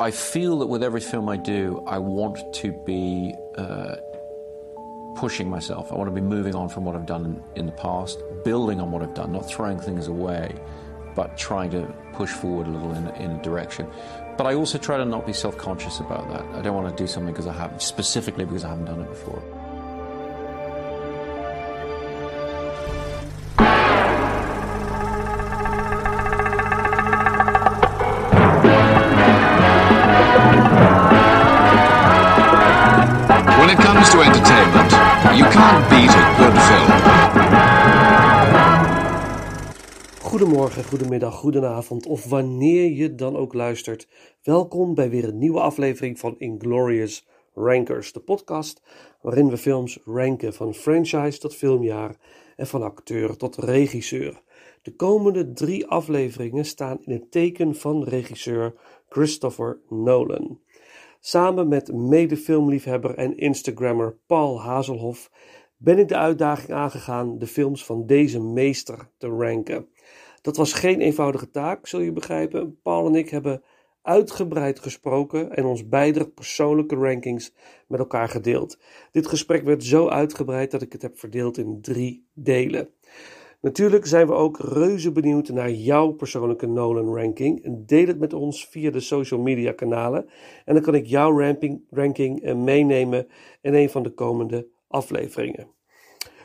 I feel that with every film I do, I want to be uh, pushing myself. I want to be moving on from what I've done in, the past, building on what I've done, not throwing things away, but trying to push forward a little in, in a direction. But I also try to not be self conscious about that. I don't want to do something because I have specifically because I haven't done it before. Goedemorgen, goedemiddag, goedenavond of wanneer je dan ook luistert. Welkom bij weer een nieuwe aflevering van Inglorious Rankers, de podcast waarin we films ranken van franchise tot filmjaar en van acteur tot regisseur. De komende drie afleveringen staan in het teken van regisseur Christopher Nolan. Samen met medefilmliefhebber en Instagrammer Paul Hazelhoff ben ik de uitdaging aangegaan de films van deze meester te ranken. Dat was geen eenvoudige taak, zul je begrijpen. Paul en ik hebben uitgebreid gesproken en ons beide persoonlijke rankings met elkaar gedeeld. Dit gesprek werd zo uitgebreid dat ik het heb verdeeld in drie delen. Natuurlijk zijn we ook reuze benieuwd naar jouw persoonlijke Nolan ranking. Deel het met ons via de social media kanalen. En dan kan ik jouw ranking, ranking eh, meenemen in een van de komende afleveringen.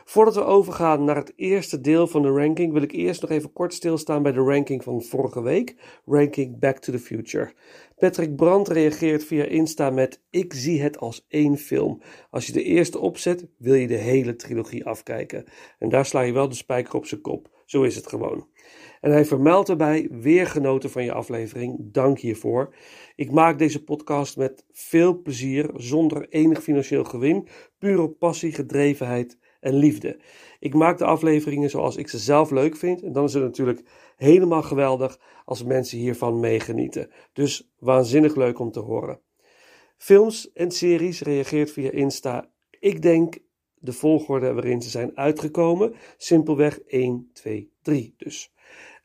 Voordat we overgaan naar het eerste deel van de ranking, wil ik eerst nog even kort stilstaan bij de ranking van vorige week, ranking Back to the Future. Patrick Brandt reageert via Insta met: Ik zie het als één film. Als je de eerste opzet, wil je de hele trilogie afkijken. En daar sla je wel de spijker op zijn kop. Zo is het gewoon. En hij vermeldt erbij: Weer genoten van je aflevering. Dank hiervoor. Ik maak deze podcast met veel plezier, zonder enig financieel gewin, puur op passie, gedrevenheid en liefde. Ik maak de afleveringen zoals ik ze zelf leuk vind. En dan is het natuurlijk helemaal geweldig als mensen hiervan meegenieten. Dus waanzinnig leuk om te horen. Films en series reageert via Insta. Ik denk de volgorde waarin ze zijn uitgekomen. Simpelweg 1, 2, 3 dus.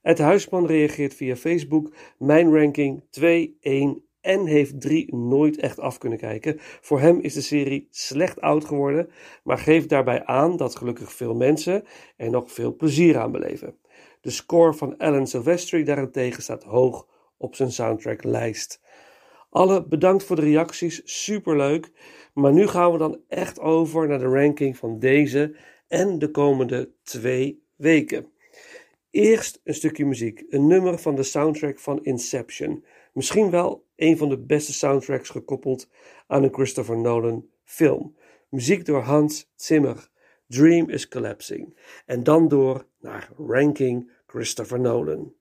Het Huisman reageert via Facebook. Mijn ranking 2, 1 en heeft 3 nooit echt af kunnen kijken. Voor hem is de serie slecht oud geworden, maar geeft daarbij aan dat gelukkig veel mensen er nog veel plezier aan beleven. De score van Alan Silvestri daarentegen staat hoog op zijn soundtracklijst. Alle bedankt voor de reacties, superleuk. Maar nu gaan we dan echt over naar de ranking van deze en de komende twee weken. Eerst een stukje muziek, een nummer van de soundtrack van Inception. Misschien wel een van de beste soundtracks gekoppeld aan een Christopher Nolan film. Muziek door Hans Zimmer. Dream is Collapsing. En dan door naar Ranking Christopher Nolan.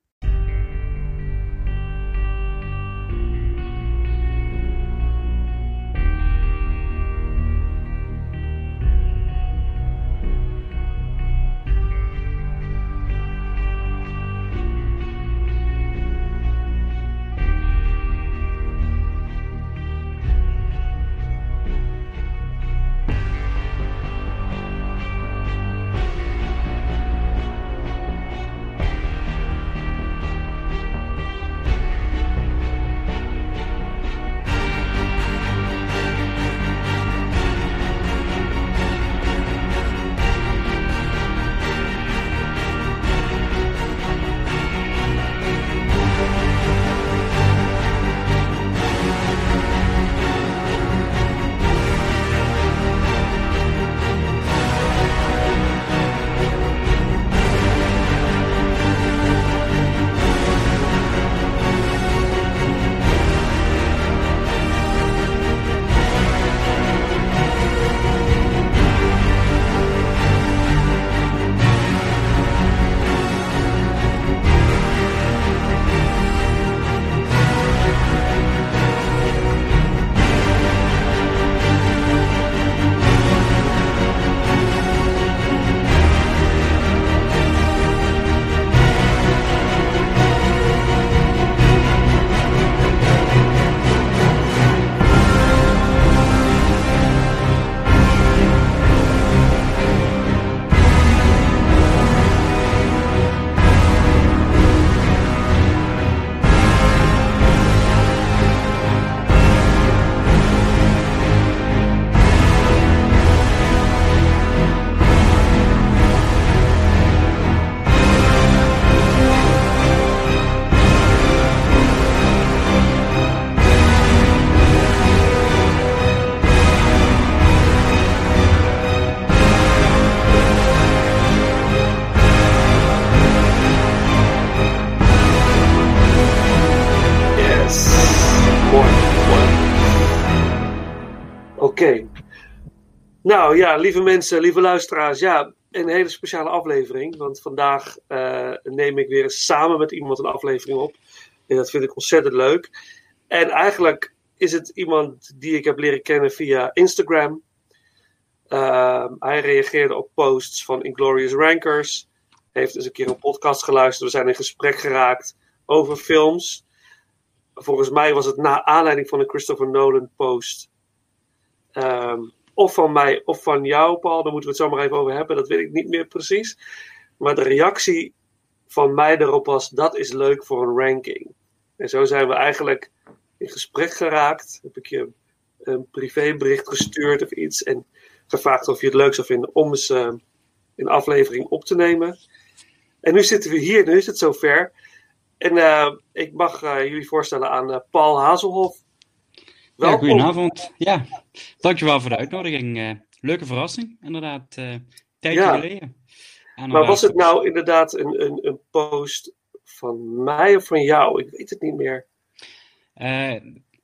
Nou ja, lieve mensen, lieve luisteraars, ja, een hele speciale aflevering. Want vandaag uh, neem ik weer samen met iemand een aflevering op. En dat vind ik ontzettend leuk. En eigenlijk is het iemand die ik heb leren kennen via Instagram. Uh, hij reageerde op posts van Inglorious Rankers. Heeft eens een keer een podcast geluisterd. We zijn in gesprek geraakt over films. Volgens mij was het na aanleiding van een Christopher Nolan post. Um, of van mij of van jou, Paul. Daar moeten we het zo maar even over hebben. Dat weet ik niet meer precies. Maar de reactie van mij erop was: dat is leuk voor een ranking. En zo zijn we eigenlijk in gesprek geraakt. Heb ik je een privébericht gestuurd of iets. En gevraagd of je het leuk zou vinden om eens uh, een aflevering op te nemen. En nu zitten we hier, nu is het zover. En uh, ik mag uh, jullie voorstellen aan Paul Hazelhoff. Welkom. Ja, goedenavond. Ja, dankjewel voor de uitnodiging. Uh, leuke verrassing, inderdaad. Uh, tijdje ja. geleden. maar was het nou inderdaad een, een, een post van mij of van jou? Ik weet het niet meer. Uh,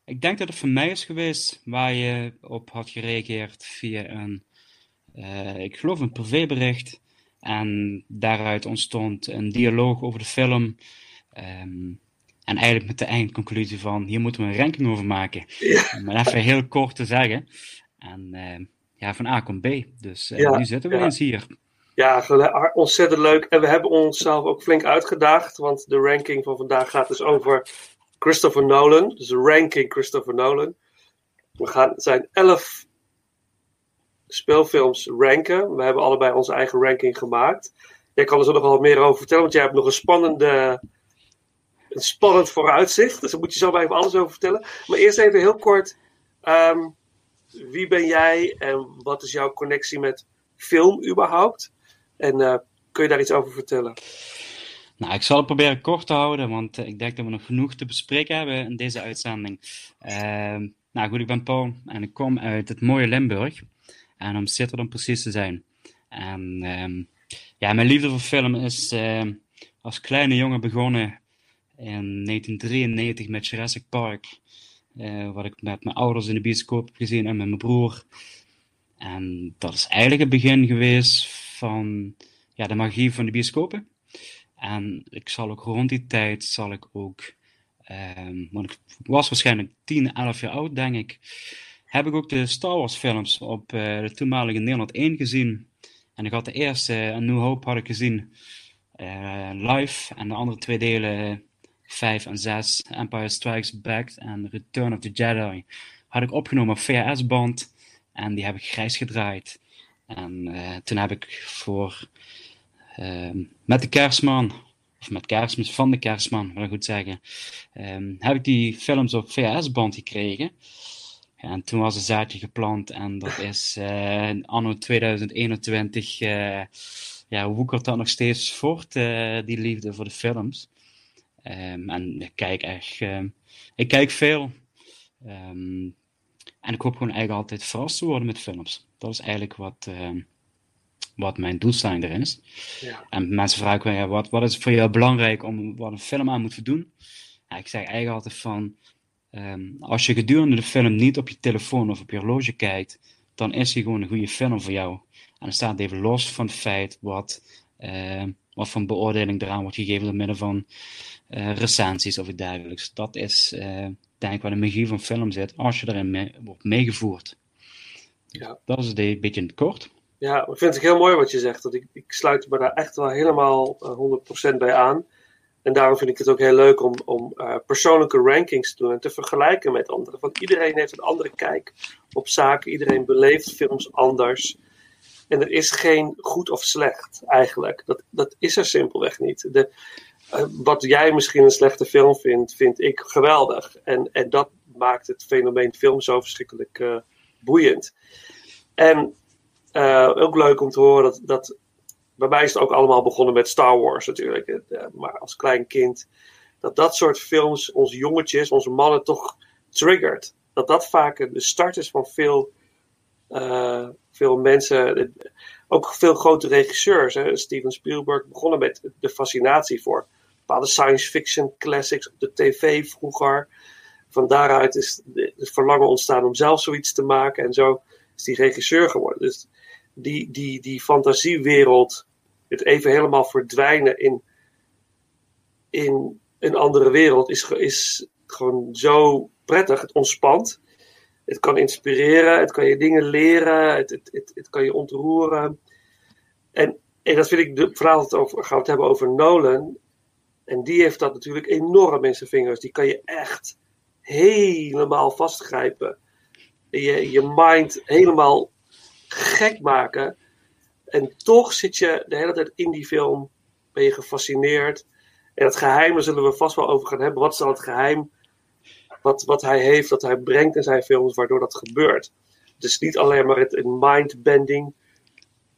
ik denk dat het van mij is geweest, waar je op had gereageerd via een, ik geloof een privébericht. En daaruit ontstond een dialoog over de film. Um, en eigenlijk met de eindconclusie van, hier moeten we een ranking over maken. Ja. Om even heel kort te zeggen. En uh, ja, van A komt B. Dus uh, ja, nu zitten we ja. eens hier. Ja, ontzettend leuk. En we hebben onszelf ook flink uitgedaagd. Want de ranking van vandaag gaat dus over Christopher Nolan. Dus de ranking Christopher Nolan. We gaan zijn elf speelfilms ranken. We hebben allebei onze eigen ranking gemaakt. Jij kan er zo nog wel wat meer over vertellen, want jij hebt nog een spannende een spannend vooruitzicht. Dus daar moet je zo maar even alles over vertellen. Maar eerst even heel kort. Ehm, wie ben jij en wat is jouw connectie met film überhaupt? En uh, kun je daar iets over vertellen? Nou, ik zal het proberen kort te houden, want uh, ik denk dat we nog genoeg te bespreken hebben in deze uitzending. Uh, nou goed, ik ben Paul en ik kom uit het mooie Limburg. En om zitten dan precies te zijn. Ehm, ja, mijn liefde voor film is ehm, als kleine jongen begonnen in 1993 met Jurassic Park. Uh, wat ik met mijn ouders in de bioscoop heb gezien en met mijn broer. En dat is eigenlijk het begin geweest van ja, de magie van de bioscopen. En ik zal ook rond die tijd, zal ik ook, um, want ik was waarschijnlijk 10, 11 jaar oud, denk ik, heb ik ook de Star Wars films op uh, de toenmalige Nederland 1 gezien. En ik had de eerste, A New Hope, had ik gezien live. En de andere twee delen 5 en 6, Empire Strikes Back en Return of the Jedi, had ik opgenomen op VHS-band. En die heb ik grijs gedraaid. En uh, toen heb ik voor uh, met de kerstman, of met kerstmis van de kerstman, wil ik goed zeggen, um, heb ik die films op VHS-band gekregen. En toen was een zaadje geplant en dat is uh, anno 2021, uh, ja, woekert dat nog steeds voort, die liefde voor de films. Um, en ik kijk echt, uh, ik kijk veel. Um, en ik hoop gewoon eigenlijk altijd verrast te worden met films. Dat is eigenlijk wat, wat mijn doelstelling erin is. Ja. En mensen vragen me, ja, wat, wat is voor jou belangrijk om wat een film aan moet doen? Ja, ik zeg eigenlijk altijd van, als je gedurende de film niet op je telefoon of op je horloge kijkt, dan is hij gewoon een goede film voor jou. En dan staat het even los van het feit wat, uh, wat voor beoordeling eraan wordt gegeven door middel van uh, recensies of iets dergelijks. Dat is uh, denk ik waar de magie van film zit, als je erin mee, wordt meegevoerd. Ja. Dat is het een beetje in het kort. Ja, ik vind het heel mooi wat je zegt. Dat ik, ik sluit me daar echt wel helemaal uh, 100% bij aan. En daarom vind ik het ook heel leuk om, om persoonlijke rankings te doen en te vergelijken met anderen. Want iedereen heeft een andere kijk op zaken. Iedereen beleeft films anders. En er is geen goed of slecht eigenlijk. Dat, dat is er simpelweg niet. De, uh, wat jij misschien een slechte film vindt, vind ik geweldig. En, en dat maakt het fenomeen film zo verschrikkelijk uh, boeiend. En uh, ook leuk om te horen dat, dat. Bij mij is het ook allemaal begonnen met Star Wars natuurlijk. maar als klein kind. Dat dat soort films onze jongetjes, onze mannen toch triggert. Dat dat vaak de start is van veel veel mensen, ook veel grote regisseurs. Hè. Steven Spielberg begonnen met de fascinatie voor bepaalde science fiction classics op de tv vroeger. van daaruit is het verlangen ontstaan om zelf zoiets te maken. En zo is die regisseur geworden. Dus die, die, die fantasiewereld, het even helemaal verdwijnen in, in een andere wereld, is, is gewoon zo prettig. Het ontspant. Het kan inspireren, het kan je dingen leren, het, het, het, kan je ontroeren. En, en dat vind ik, de gaan we het hebben over Nolan. En die heeft dat natuurlijk enorm in zijn vingers. Die kan je echt helemaal vastgrijpen. Je, je mind helemaal gek maken. En toch zit je de hele tijd in die film. Ben je gefascineerd. En het geheim, daar zullen we vast wel over gaan hebben. Wat is het geheim wat, wat hij heeft, dat hij brengt in zijn films, waardoor dat gebeurt? Het is niet alleen maar het mind-bending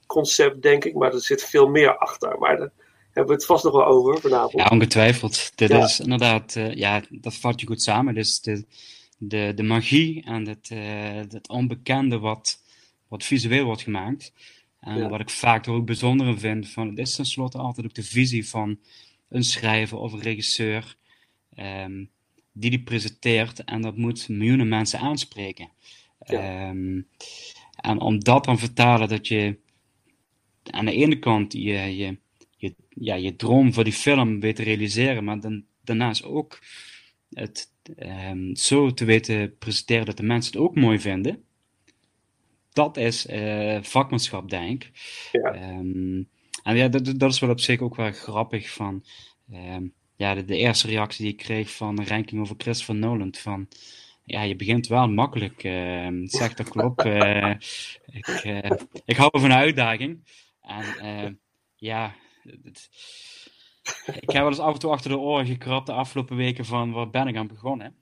concept, denk ik, maar er zit veel meer achter. Maar daar hebben we het vast nog wel over vanavond. Ja, ongetwijfeld. Dit is inderdaad, uh, ja, dat vat je goed samen. Dus de, de, de magie en het, uh, het onbekende wat, wat visueel wordt gemaakt. En ja. wat ik vaak er ook bijzonder in vind, van, het is tenslotte altijd ook de visie van een schrijver of een regisseur. Um, die die presenteert en dat moet miljoenen mensen aanspreken. Ja. Um, en om dat dan vertalen dat je aan de ene kant je, je, je, ja, je droom voor die film weet te realiseren, maar dan, daarnaast ook het um, zo te weten presenteren dat de mensen het ook mooi vinden. Dat is uh, vakmanschap, denk ik. Ja. Um, en ja, dat, dat is wel op zich ook wel grappig van ja, de, de, eerste reactie die ik kreeg van een ranking over Christopher Nolan. Van, ja, je begint wel makkelijk. Uh, zegt dat klopt. Uh, ik, uh, ik hou van een uitdaging. En ja, het, ik heb wel eens af en toe achter de oren gekrapt de afgelopen weken van waar ben ik aan begonnen.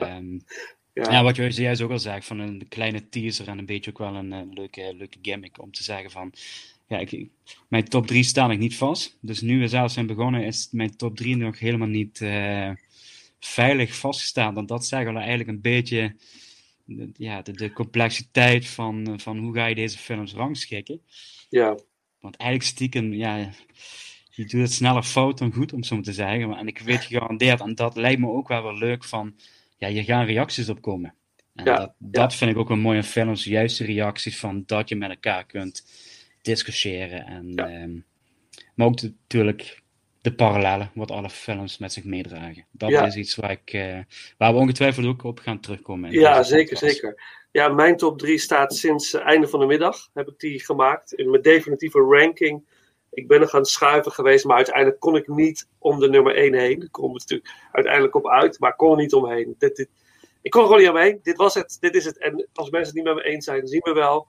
Um, ja. ja. wat je juist ook al zegt, van een kleine teaser en een beetje ook wel een leuke, leuke gimmick om te zeggen van ja, ik, mijn top 3 staan ik niet vast. Dus nu we zelfs zijn begonnen, is mijn top 3 nog helemaal niet uh, veilig vastgestaan. Want dat zeggen we eigenlijk een beetje de, ja, de, de, complexiteit van, van hoe ga je deze films rangschikken. Ja. Want eigenlijk stiekem, ja, je doet het sneller fout dan goed, om zo maar te zeggen. En ik weet gegarandeerd, en dat lijkt me ook wel wel leuk, van, ja, je gaan reacties op komen. En ja, dat, dat vind ik ook een mooie films, juist de reacties van dat je met elkaar kunt discussiëren. En, ja. Ehm, maar ook natuurlijk de parallellen, wat alle films met zich meedragen. Dat is iets waar, ik, uh, waar we ongetwijfeld ook op gaan terugkomen. Ja, zeker, zeker. Ja, mijn top 3 staat sinds uh, einde van de middag, heb ik die gemaakt. In mijn definitieve ranking. Ik ben er gaan schuiven geweest, maar uiteindelijk kon ik niet om de nummer 1 heen. Daar kom het natuurlijk uiteindelijk op uit, maar kon er niet omheen. Dit, dit, ik kon er gewoon niet omheen. Dit was het, dit is het. En als mensen het niet met me eens zijn, zien we wel.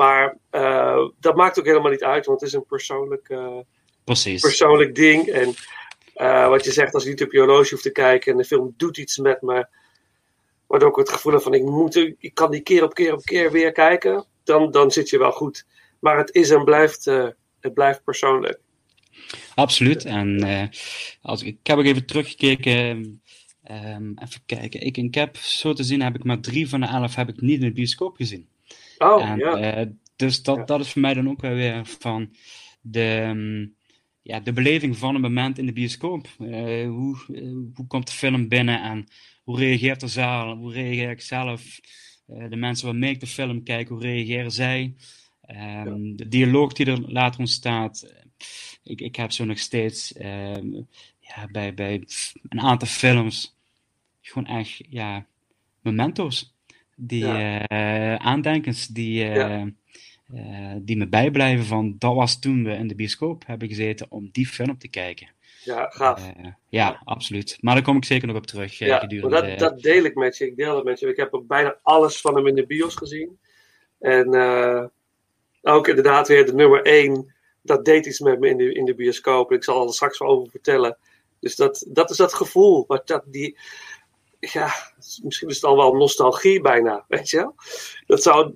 Maar uh, dat maakt ook helemaal niet uit, want het is een persoonlijk, uh, persoonlijk ding. En uh, wat je zegt, als ik niet op je horloge hoef te kijken en de film doet iets met me, waardoor ik het gevoel heb van ik, moet, ik kan die keer op keer op keer weer kijken, dan, dan zit je wel goed. Maar het is en blijft, het blijft persoonlijk. Absoluut. En als ik, ik heb ook even teruggekeken. Um, even kijken. Ik, ik heb zo te zien heb ik maar drie van de elf heb ik niet in de bioscoop gezien. Oh, en, ja. Uh, dus dat, dat is voor mij dan ook wel weer van de, um, ja, de beleving van een moment in de bioscoop. Uh, hoe, uh, hoe komt de film binnen en hoe reageert de zaal? Hoe reageer ik zelf? de mensen waarmee ik de film kijk, hoe reageren zij? Um, ja. De dialoog die er later ontstaat. Ik, ik heb zo nog steeds ehm, ja, bij, bij een aantal films gewoon echt ja, memento's die ja. uh, aandenkens die, ja. uh, die me bijblijven van dat was toen we in de bioscoop hebben gezeten om die film te kijken. Ja, gaaf. ja, ja, absoluut. Maar daar kom ik zeker nog op terug. Ja, gedurende... dat, dat deel ik met je. Ik deel dat met je. Ik heb ook bijna alles van hem in de bios gezien. En ook inderdaad weer de nummer 1. Dat deed iets met me in de, in de bioscoop. Ik zal er straks wel over vertellen. Dus dat, dat is dat gevoel. Wat dat, die, ja, misschien is het al wel nostalgie bijna, weet je wel. Dat zou,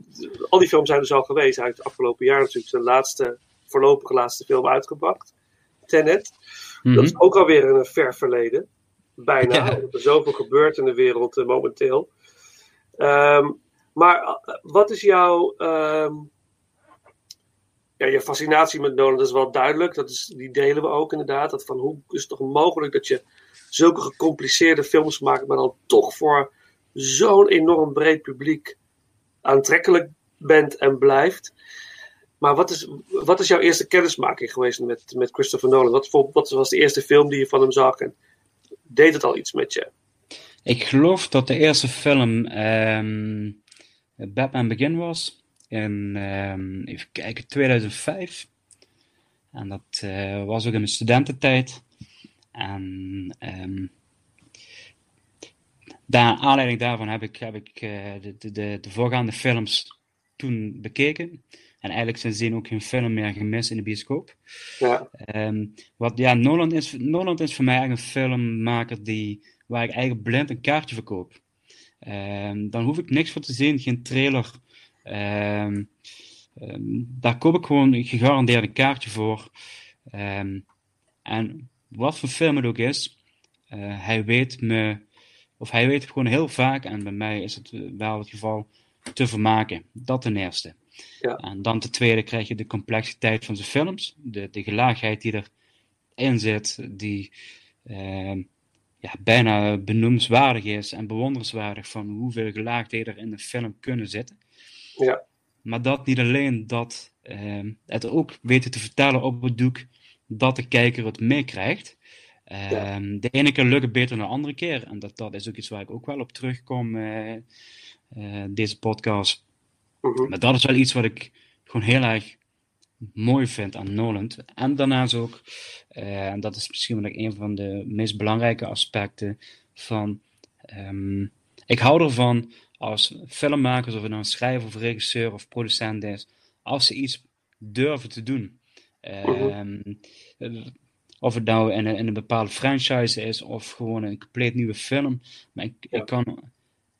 al die films zijn dus al geweest. uit het afgelopen jaar natuurlijk zijn laatste, voorlopige laatste film uitgebracht. Tenet. Dat is mhm. ook alweer een ver verleden. Bijna. Ja. Er zoveel gebeurt in de wereld uh, momenteel. Um, maar uh, wat is jouw... Um, ja, je fascinatie met Nolan, dat is wel duidelijk. Dat is, die delen we ook inderdaad. Dat van hoe is het toch mogelijk dat je zulke gecompliceerde films maakt, maar dan toch voor zo'n enorm breed publiek aantrekkelijk bent en blijft. Maar wat is, wat is jouw eerste kennismaking geweest met, met Christopher Nolan? Wat, voor, wat was de eerste film die je van hem zag? En deed het al iets met je? Ik geloof dat de eerste film ehm, Batman Begin was. In, ehm, even kijken, 2005. En dat uh, was ook in mijn studententijd. En um, daar, aanleiding daarvan heb ik, heb ik uh, de, de, de, voorgaande films toen bekeken. En eigenlijk sindsdien ook geen film meer gemist in de bioscoop. Ja. Um, wat, ja, Nolan is, Nolan is voor mij eigenlijk een filmmaker die, waar ik eigenlijk blind een kaartje verkoop. Um, dan hoef ik niks voor te zien, geen trailer. Um, daar koop ik gewoon gegarandeerd een kaartje voor. en wat voor film het ook is, uh, hij weet me, of hij weet gewoon heel vaak, en bij mij is het wel het geval, te vermaken. Dat ten eerste. Ja. En dan ten tweede krijg je de complexiteit van zijn films, de, de gelaagheid die erin zit, die uh, ja, bijna benoemswaardig is en bewonderenswaardig van hoeveel gelaagdheden er in een film kunnen zitten. Ja. Maar dat niet alleen dat uh, het ook weten te vertellen op het doek dat de kijker het meekrijgt. Uh, ja. De ene keer lukt het beter dan de andere keer. En dat, dat is ook iets waar ik ook wel op terugkom, uh, deze podcast. Mhm. Maar dat is wel iets wat ik gewoon heel erg mooi vind aan Nolan. En daarnaast ook, uh, en dat is misschien wel een van de meest belangrijke aspecten van. Um, ik hou ervan als filmmakers, of het nou een schrijver of regisseur of producent is, als ze iets durven te doen. Um, of het nou in een, een, bepaalde franchise is of gewoon een compleet nieuwe film. Maar ik, Ja. ik kan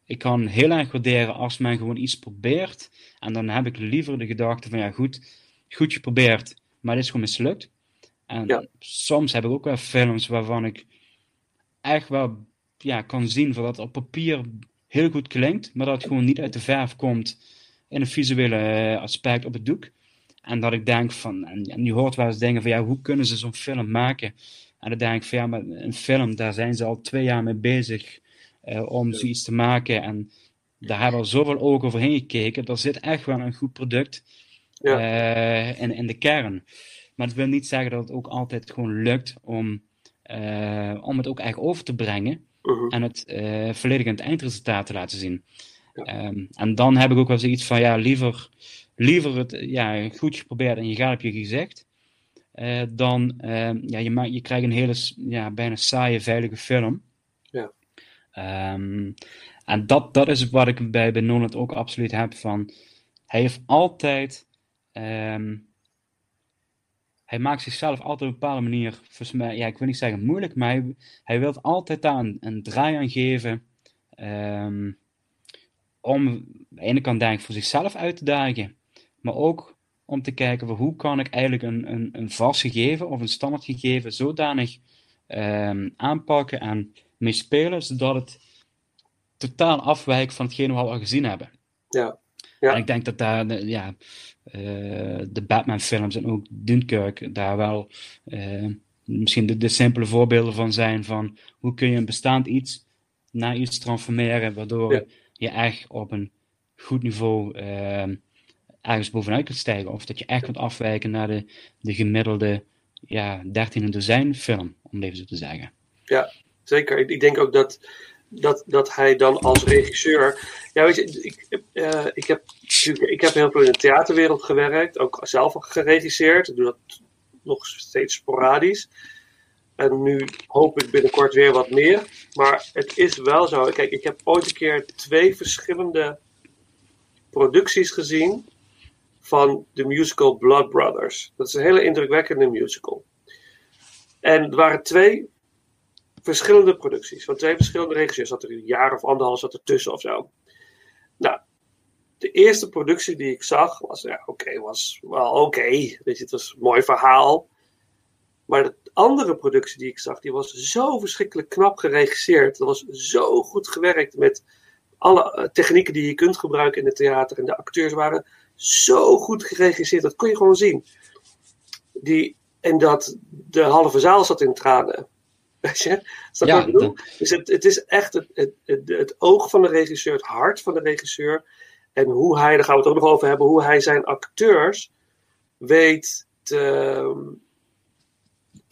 ik kan heel erg waarderen als men gewoon iets probeert. En dan heb ik liever de gedachte van ja, goed, goed geprobeerd, maar dit is gewoon mislukt. En Ja. soms heb ik ook wel films waarvan ik echt wel ja, kan zien van dat het op papier heel goed klinkt, maar dat het gewoon niet uit de verf komt in een visuele eh, aspect op het doek. En dat ik denk van, en, en je hoort wel eens dingen van ja, hoe kunnen ze zo'n film maken? En dan denk ik van ja, maar een film, daar zijn ze al twee jaar mee bezig uh, om zoiets te maken. En daar hebben we zoveel ogen overheen gekeken. Er zit echt wel een goed product Ja. uh, in, in de kern. Maar dat wil niet zeggen dat het ook altijd gewoon lukt om, uh, om het ook echt over te brengen. Mhm. En het volledig in het eindresultaat te laten zien. Um, en dan heb ik ook wel zoiets van, ja, liever, liever het ja, goed geprobeerd en je gaat op je gezegd. Uh, dan, uh, ja, je, maakt, je krijgt een hele, ja, bijna saaie, veilige film. Ja. Um, en dat, dat is wat ik bij, bij Nolan ook absoluut heb van, hij heeft altijd, um, hij maakt zichzelf altijd op een bepaalde manier, volgens mij, ja, ik wil niet zeggen moeilijk, maar hij, hij wil altijd daar een, een draai aan geven. Um, om aan de ene kant denk ik voor zichzelf uit te dagen, maar ook om te kijken van hoe kan ik eigenlijk een, een, een vast gegeven of een standaard gegeven zodanig um, aanpakken en mee spelen, zodat het totaal afwijkt van hetgeen we al gezien hebben. Ja. ja. En ik denk dat daar de, ja, uh, de Batman-films en ook Dunkirk daar wel uh, misschien de, de, simpele voorbeelden van zijn van hoe kun je een bestaand iets naar iets transformeren, waardoor ja. Je echt op een goed niveau uh, ergens bovenuit kunt stijgen. Of dat je echt kunt afwijken naar de, de gemiddelde ja, 13 dozijn film, om even zo te zeggen. Ja, zeker. Ik, denk ook dat, dat, dat hij dan als regisseur. Ja, weet je, ik, uh, ik, heb, ik heb heel veel in de theaterwereld gewerkt, ook zelf geregisseerd. Ik doe dat nog steeds sporadisch. En nu hoop ik binnenkort weer wat meer. Maar het is wel zo. Kijk, ik heb ooit een keer twee verschillende producties gezien van de musical Blood Brothers. Dat is een hele indrukwekkende musical. En er waren twee verschillende producties van twee verschillende regisseurs. Zat er een jaar of anderhalf zat er tussen of zo. Nou, de eerste productie die ik zag was, ja, oké, was wel oké. Weet je, het was een mooi verhaal. Maar de andere productie die ik zag, die was zo verschrikkelijk knap geregisseerd. Dat was zo goed gewerkt met alle technieken die je kunt gebruiken in het theater. En de acteurs waren zo goed geregisseerd. Dat kon je gewoon zien. Die, en dat de halve zaal zat in tranen. Weet je? Je Ja, dat- Dus het, het is echt het, het, het, het oog van de regisseur, het hart van de regisseur. En hoe hij, daar gaan we het ook nog over hebben, hoe hij zijn acteurs weet te,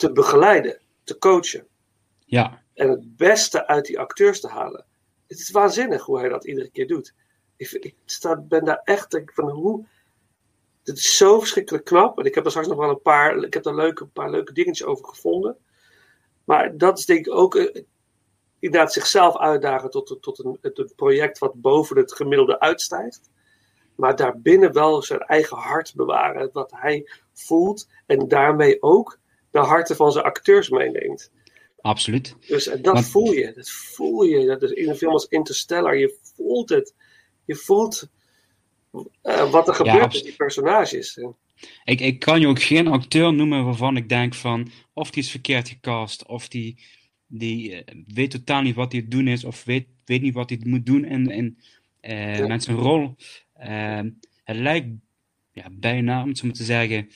te begeleiden, te coachen. Ja, En het beste uit die acteurs te halen. Het is waanzinnig hoe hij dat iedere keer doet. Ik, ik sta, ben daar echt denk van hoe. Het is zo verschrikkelijk knap. En ik heb er straks nog wel een paar. Ik heb daar leuke, een paar leuke dingetjes over gevonden. Maar dat is denk ik ook. eh, inderdaad zichzelf uitdagen tot, tot een, het- een project wat boven het gemiddelde uitstijgt. Maar daarbinnen wel zijn eigen hart bewaren. Wat hij voelt. En daarmee ook de harten van zijn acteurs meeneemt. absoluut. Dus en dat Want- voel je. Dat voel je. Dat is in een film als Interstellar. Je voelt het. Je voelt eh, wat er gebeurt met die personages. En- Ik, ik kan je ook geen acteur noemen waarvan ik denk van of die is verkeerd gecast, of die, die eh, weet totaal niet wat hij doen is, of weet, weet niet wat hij moet doen in, in, eh, Ja. met zijn rol. Ehm, het lijkt ja, bijna, om het zo maar te zeggen,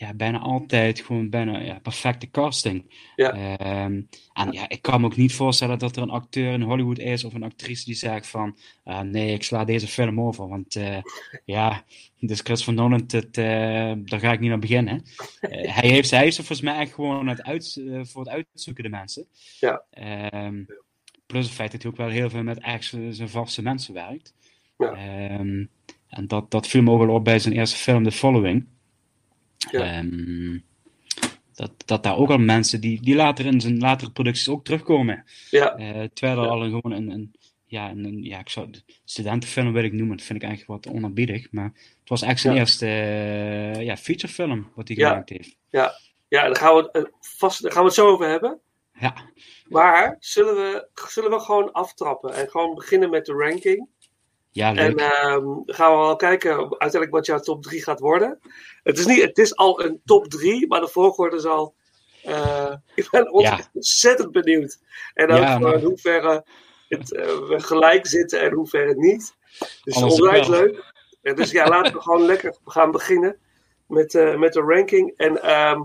ja, bijna altijd gewoon bijna ja, perfecte casting. Ja. Ehm, en ja, ik kan me ook niet voorstellen dat er een acteur in Hollywood is of een actrice die zegt van ah, nee, ik sla deze film over, want eh, ja, dus Chris van Nolan, het, eh, daar ga ik niet naar beginnen. Eh, hij, heeft, hij is er volgens mij echt gewoon het uit, eh, voor het uitzoeken, de mensen. Ja. Ehm, plus het feit dat hij ook wel heel veel met echt zijn zijn vaste mensen werkt. Ja. Ehm, en dat, dat viel me ook wel op bij zijn eerste film, The Following. Ja. Ehm, dat, dat daar ook al mensen die, die later in zijn latere producties ook terugkomen. ja, Eh, terwijl er Ja. al een, gewoon een, een, ja, een, ja, ik zou studentenfilm wil ik noemen, dat vind ik eigenlijk wat onaanbiedig. Maar het was echt zijn Ja. eerste eh, ja, featurefilm wat hij Ja. gemaakt heeft. ja, daar gaan, we, het, eh, vast, daar gaan we het zo over hebben. Ja, Maar zullen we, zullen we gewoon aftrappen en gewoon beginnen met de ranking? Ja En leuk. ehm, dan gaan we wel kijken uiteindelijk wat jouw top 3 gaat worden. Het is, niet, het is al een top 3, maar de volgorde is al. eh, ik ben Ja. ontzettend benieuwd. En ook Ja, maar- in hoeverre het, eh, we gelijk zitten en hoeverre niet. Dus onwijs wel. leuk. En dus ja, laten we gewoon lekker gaan beginnen met, eh, met de ranking. En ehm,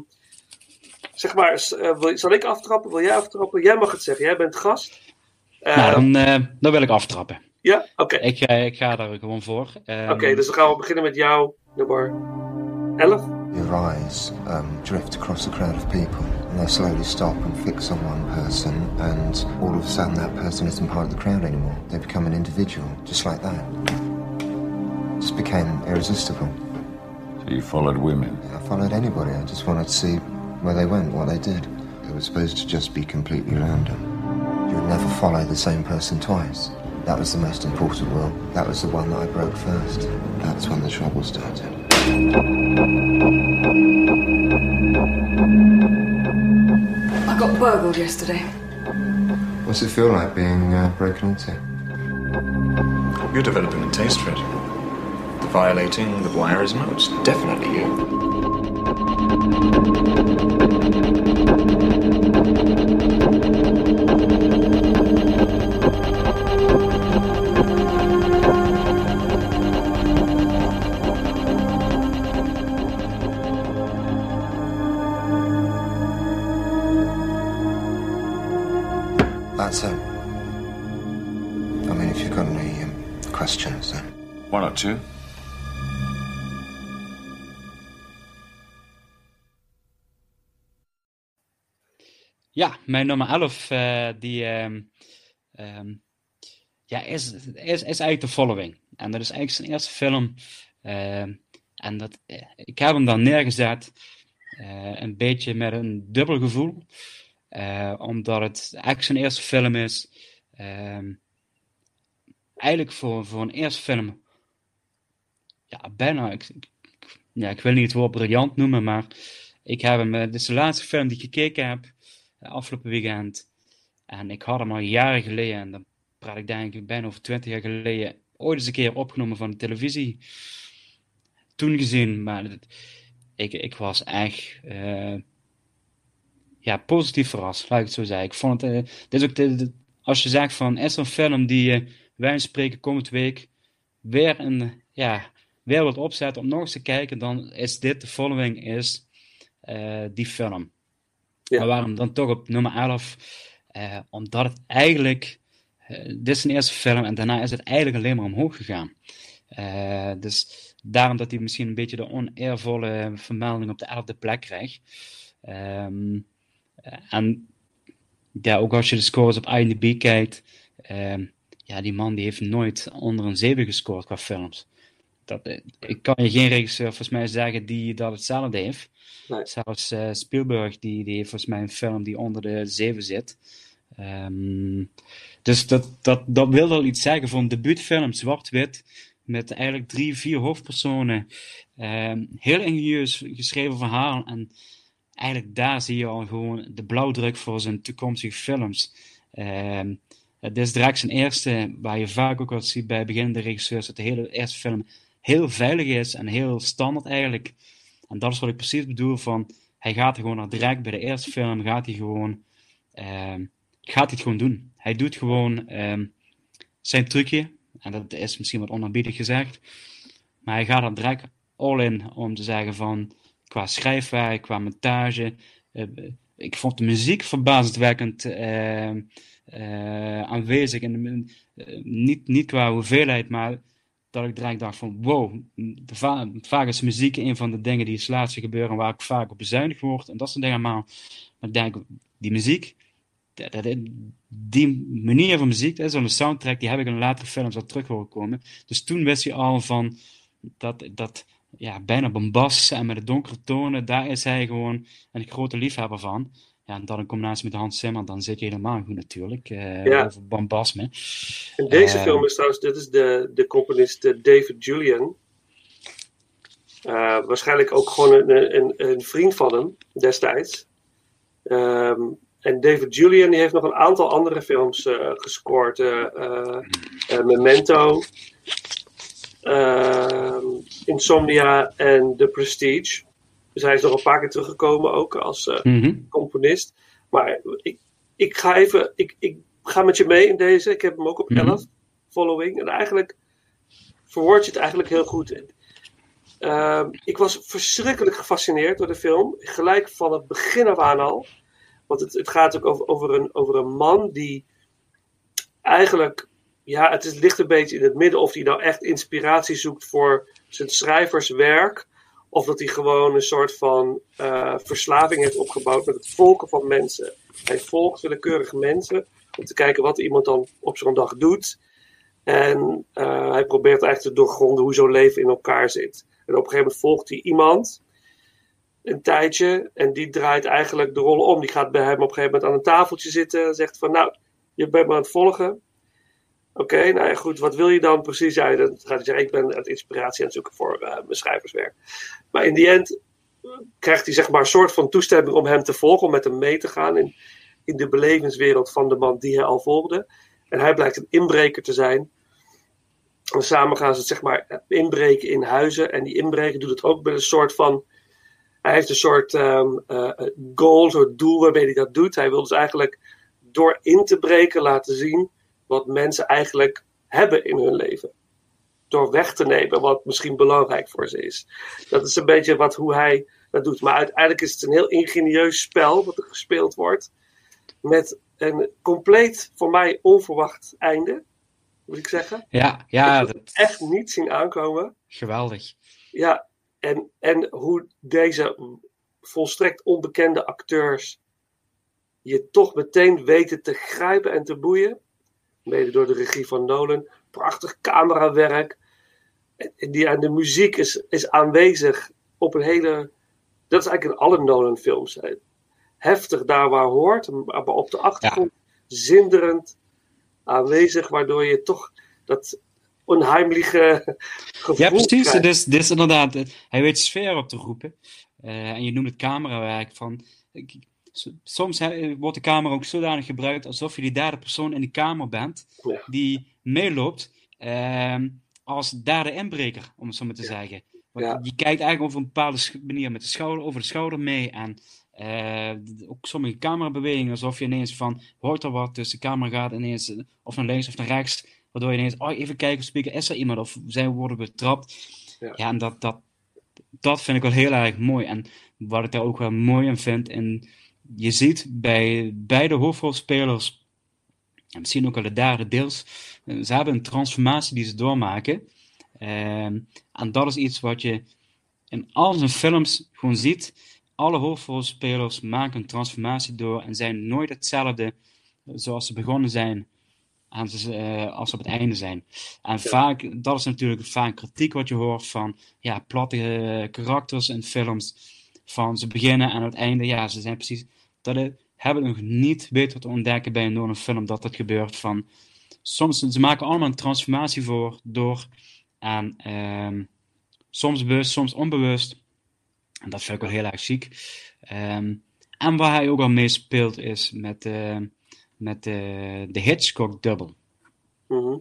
zeg maar, eh, wil- zal ik aftrappen? Wil jij aftrappen? Jij mag het zeggen, jij bent gast. Eh, nou, dan, eh, dan wil ik aftrappen. Ja, oké. Ik, ga ik ga daar gewoon voor. Ehm, Oké, dus dan gaan we beginnen met jou, nummer 11. Your eyes um, drift across the crowd of people, and they slowly stop and fix on one person, and all of a sudden that person isn't part of the crowd anymore. They become an individual, just like that. Just became irresistible. So you followed women. I followed anybody. I just wanted to see where they went, what they did. It was supposed to just be completely random. You would never follow the same person twice. That was the most important rule. That was the one that I broke first. That's when the trouble started. I got burgled yesterday. What's it feel like being uh, broken into? You're developing a taste for it. The violating, the voyeurism, it's definitely you. Ja, mijn nummer 11, eh, die ehm, ehm, ja, is, is, is eigenlijk The Following. En dat is eigenlijk zijn eerste film. Ehm, en dat, eh, ik heb hem dan neergezet, eh, een beetje met een dubbel gevoel. Omdat het eigenlijk zijn eerste film is. Eigenlijk voor, voor een eerste film, ja, bijna, ik, ja, ik wil niet het woord briljant noemen, maar ik heb hem, eh, dit is de laatste film die ik gekeken heb eh, afgelopen weekend. En ik had hem al jaren geleden, en dan praat ik denk ik bijna over twintig jaar geleden, ooit eens een keer opgenomen van de televisie. Toen gezien, maar ik, ik was echt eh, ja, positief verrast, laat ik het zo zeggen. Ik vond het, dit is ook de, als je zegt van, is een film die wij spreken komende week weer een, ja, weer wat opzetten om nog eens te kijken, dan is dit, de following is eh, die film. Ja. Maar waarom dan toch op nummer 11? Eh, omdat het eigenlijk, eh, dit is zijn eerste film en daarna is het eigenlijk alleen maar omhoog gegaan. Dus daarom dat hij misschien een beetje de oneervolle vermelding op de 11e plek krijgt. Ehm, eh, en ja, ook als je de scores op IMDb kijkt, ehm, ja, die man die heeft nooit onder een 7 gescoord qua films. Dat, eh, ik kan je geen regisseur volgens mij zeggen die dat hetzelfde heeft. Nee. Zelfs eh, Spielberg die, die heeft volgens mij een film die onder de 7 zit. Ehm, dus dat, dat, dat wil wel iets zeggen voor een debuutfilm, zwart-wit, met eigenlijk drie, vier hoofdpersonen. Ehm, heel ingenieus geschreven verhaal. En eigenlijk daar zie je al gewoon de blauwdruk voor zijn toekomstige films. Ehm, het is direct zijn eerste, waar je vaak ook wat ziet bij beginnende regisseurs, dat de hele eerste film heel veilig is en heel standaard eigenlijk. En dat is wat ik precies bedoel van, hij gaat gewoon naar direct bij de eerste film, gaat hij gewoon, ehm, gaat hij het gewoon doen. Hij doet gewoon ehm, zijn trucje, en dat is misschien wat onaanbiedig gezegd, maar hij gaat er direct all in om te zeggen van, qua schrijfwerk, qua montage, eh, ik vond de muziek verbazendwekkend eh, eh, aanwezig. En eh, niet, niet qua hoeveelheid, maar dat ik direct dacht van wow, vaak is muziek een van de dingen die het laatste gebeuren waar ik vaak op bezuinigd word en dat soort dingen maar. Maar ik denk, die muziek, die manier van muziek, zo'n soundtrack, die heb ik in latere films al terug horen komen. Dus toen wist je al van dat, dat ja, bijna bombast en met de donkere tonen, daar is hij gewoon een grote liefhebber van. Ja, en dan in combinatie met Hans Zimmer, dan zit je helemaal goed natuurlijk. eh, Ja. Over. En deze Eh, film is trouwens, dit is de, de componist eh, David Julian. Waarschijnlijk ook gewoon een, een, een vriend van hem destijds. Ehm, en David Julian die heeft nog een aantal andere films gescoord. Memento, ehm, Insomnia en The Prestige. Dus hij is nog een paar keer teruggekomen ook als eh, mhm. componist. Maar ik, ik ga even, ik, ik ga met je mee in deze. Ik heb hem ook op Mhm. 11, following. En eigenlijk verwoord je het eigenlijk heel goed. Ehm, ik was verschrikkelijk gefascineerd door de film. Gelijk van het begin af aan al. Want het, het gaat ook over, over, een, over een man die eigenlijk, ja, het is, ligt een beetje in het midden of hij nou echt inspiratie zoekt voor zijn schrijverswerk. Of dat hij gewoon een soort van eh, verslaving heeft opgebouwd met het volken van mensen. Hij volgt willekeurige mensen om te kijken wat iemand dan op zo'n dag doet. En eh, hij probeert eigenlijk te doorgronden hoe zo'n leven in elkaar zit. En op een gegeven moment volgt hij iemand een tijdje en die draait eigenlijk de rollen om. Die gaat bij hem op een gegeven moment aan een tafeltje zitten en zegt van nou, je bent me aan het volgen. Oké, nou goed, wat wil je dan precies? Ja, dan gaat hij zeggen, ik ben het inspiratie aan het zoeken voor eh, mijn schrijverswerk. Maar in die end eh, krijgt hij zeg maar een soort van toestemming om hem te volgen, om met hem mee te gaan in, in de belevingswereld van de man die hij al volgde. En hij blijkt een inbreker te zijn. En samen gaan ze zeg maar inbreken in huizen. En die inbreker doet het ook met een soort van. Hij heeft een soort ehm, eh, goal, een soort doel waarmee hij dat doet. Hij wil dus eigenlijk door in te breken laten zien wat mensen eigenlijk hebben in hun leven. Door weg te nemen wat misschien belangrijk voor ze is. Dat is een beetje wat, hoe hij dat doet. Maar uiteindelijk is het een heel ingenieus spel wat er gespeeld wordt. Met een compleet, voor mij onverwacht einde. Moet ik zeggen. Ja, ja, Ik dat, Echt niet zien aankomen. geweldig. Ja, en, en hoe deze volstrekt onbekende acteurs je toch meteen weten te grijpen en te boeien. Mede door de regie van Nolan. Prachtig camerawerk. En, die, en de muziek is, is aanwezig op een hele. Dat is eigenlijk in alle Nolan-films. Heftig daar waar hoort, maar op de achtergrond zinderend aanwezig, waardoor je toch dat onheimliche gevoel Ja, precies. Het is, dit is inderdaad, eh, hij weet sfeer op te roepen. Eh, en je noemt het camerawerk van. ik- Soms wordt de camera ook zodanig gebruikt alsof je die derde persoon in die kamer bent, Ja. die meeloopt ehm, als derde inbreker, om het zo maar te zeggen. Want Ja. Je kijkt eigenlijk op een bepaalde manier met de schouder, over de schouder mee. En eh, ook sommige camerabewegingen, alsof je ineens van hoort er wat, dus de camera gaat ineens eh, of naar links of naar rechts. Waardoor je ineens, oh, even kijken de speaker, is er iemand of zijn we worden betrapt? Ja. En dat, dat, dat vind ik wel heel erg mooi. En wat ik daar ook wel mooi in vind in je ziet bij beide hoofdrolspelers, en misschien ook al de derde deels, eh, ze hebben een transformatie die ze doormaken. Ehm, en dat is iets wat je in al zijn films gewoon ziet. Alle hoofdrolspelers maken een transformatie door en zijn nooit hetzelfde zoals ze begonnen zijn als ze, eh, als ze op het einde zijn. En vaak, dat is natuurlijk vaak kritiek wat je hoort van ja, platte eh, karakters in films. Van ze beginnen en aan het einde, ja, ze zijn precies. Dat het, hebben we nog niet weten te ontdekken bij een Nolan film dat dat gebeurt. Van, soms, ze maken allemaal een transformatie voor, door. En ehm, soms bewust, soms onbewust. En dat vind ik wel heel erg chic. Ehm, en waar hij ook al mee speelt is met, eh, met de, de Hitchcock Double. Mhm.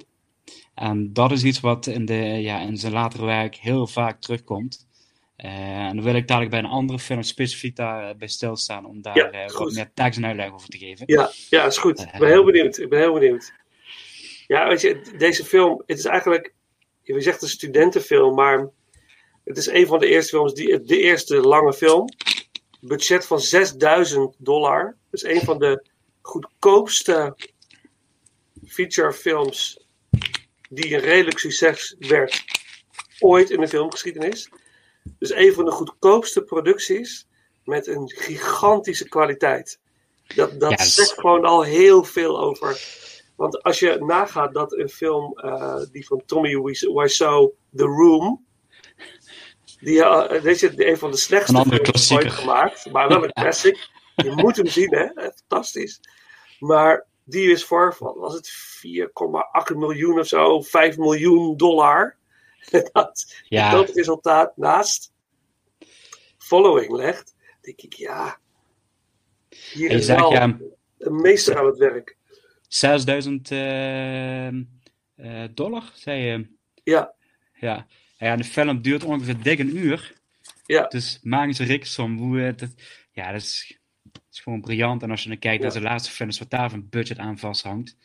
En dat is iets wat in, de, ja, in zijn latere werk heel vaak terugkomt. Eh, en dan wil ik dadelijk bij een andere film specifiek daarbij stilstaan om daar Ja, eh, wat meer tekst en uitleg over te geven. Ja, ja, is goed. Ik ben heel benieuwd. Ik ben heel benieuwd. Ja, weet je, deze film, het is eigenlijk, je zegt een studentenfilm, maar het is een van de eerste films, die, de eerste lange film. Budget van 6000 dollar. Dus een van de goedkoopste featurefilms die een redelijk succes werd ooit in de filmgeschiedenis. Dus een van de goedkoopste producties met een gigantische kwaliteit. Dat, dat zegt gewoon al heel veel over. Want als je nagaat dat een film, eh, die van Tommy Wiseau, The Room, die, eh, deze is een van de slechtste films ooit gemaakt, maar wel een classic. Je moet hem zien, hè? Fantastisch. Maar die is voor, wat was het, 4,8 miljoen of zo, 5 miljoen dollar. Dat, Ja. dat resultaat naast following legt, denk ik, ja, hier is wel ja, een meester aan het werk. 6000 eh, eh, dollar, zei je. Ja, Ja. ja, de film duurt ongeveer dik een uur. ja, Dus maak ze rekensom. Hoe, het- het- ja, dat is, dat is gewoon briljant. En als je dan kijkt Ja. naar de laatste films, wat daar van budget aan vasthangt.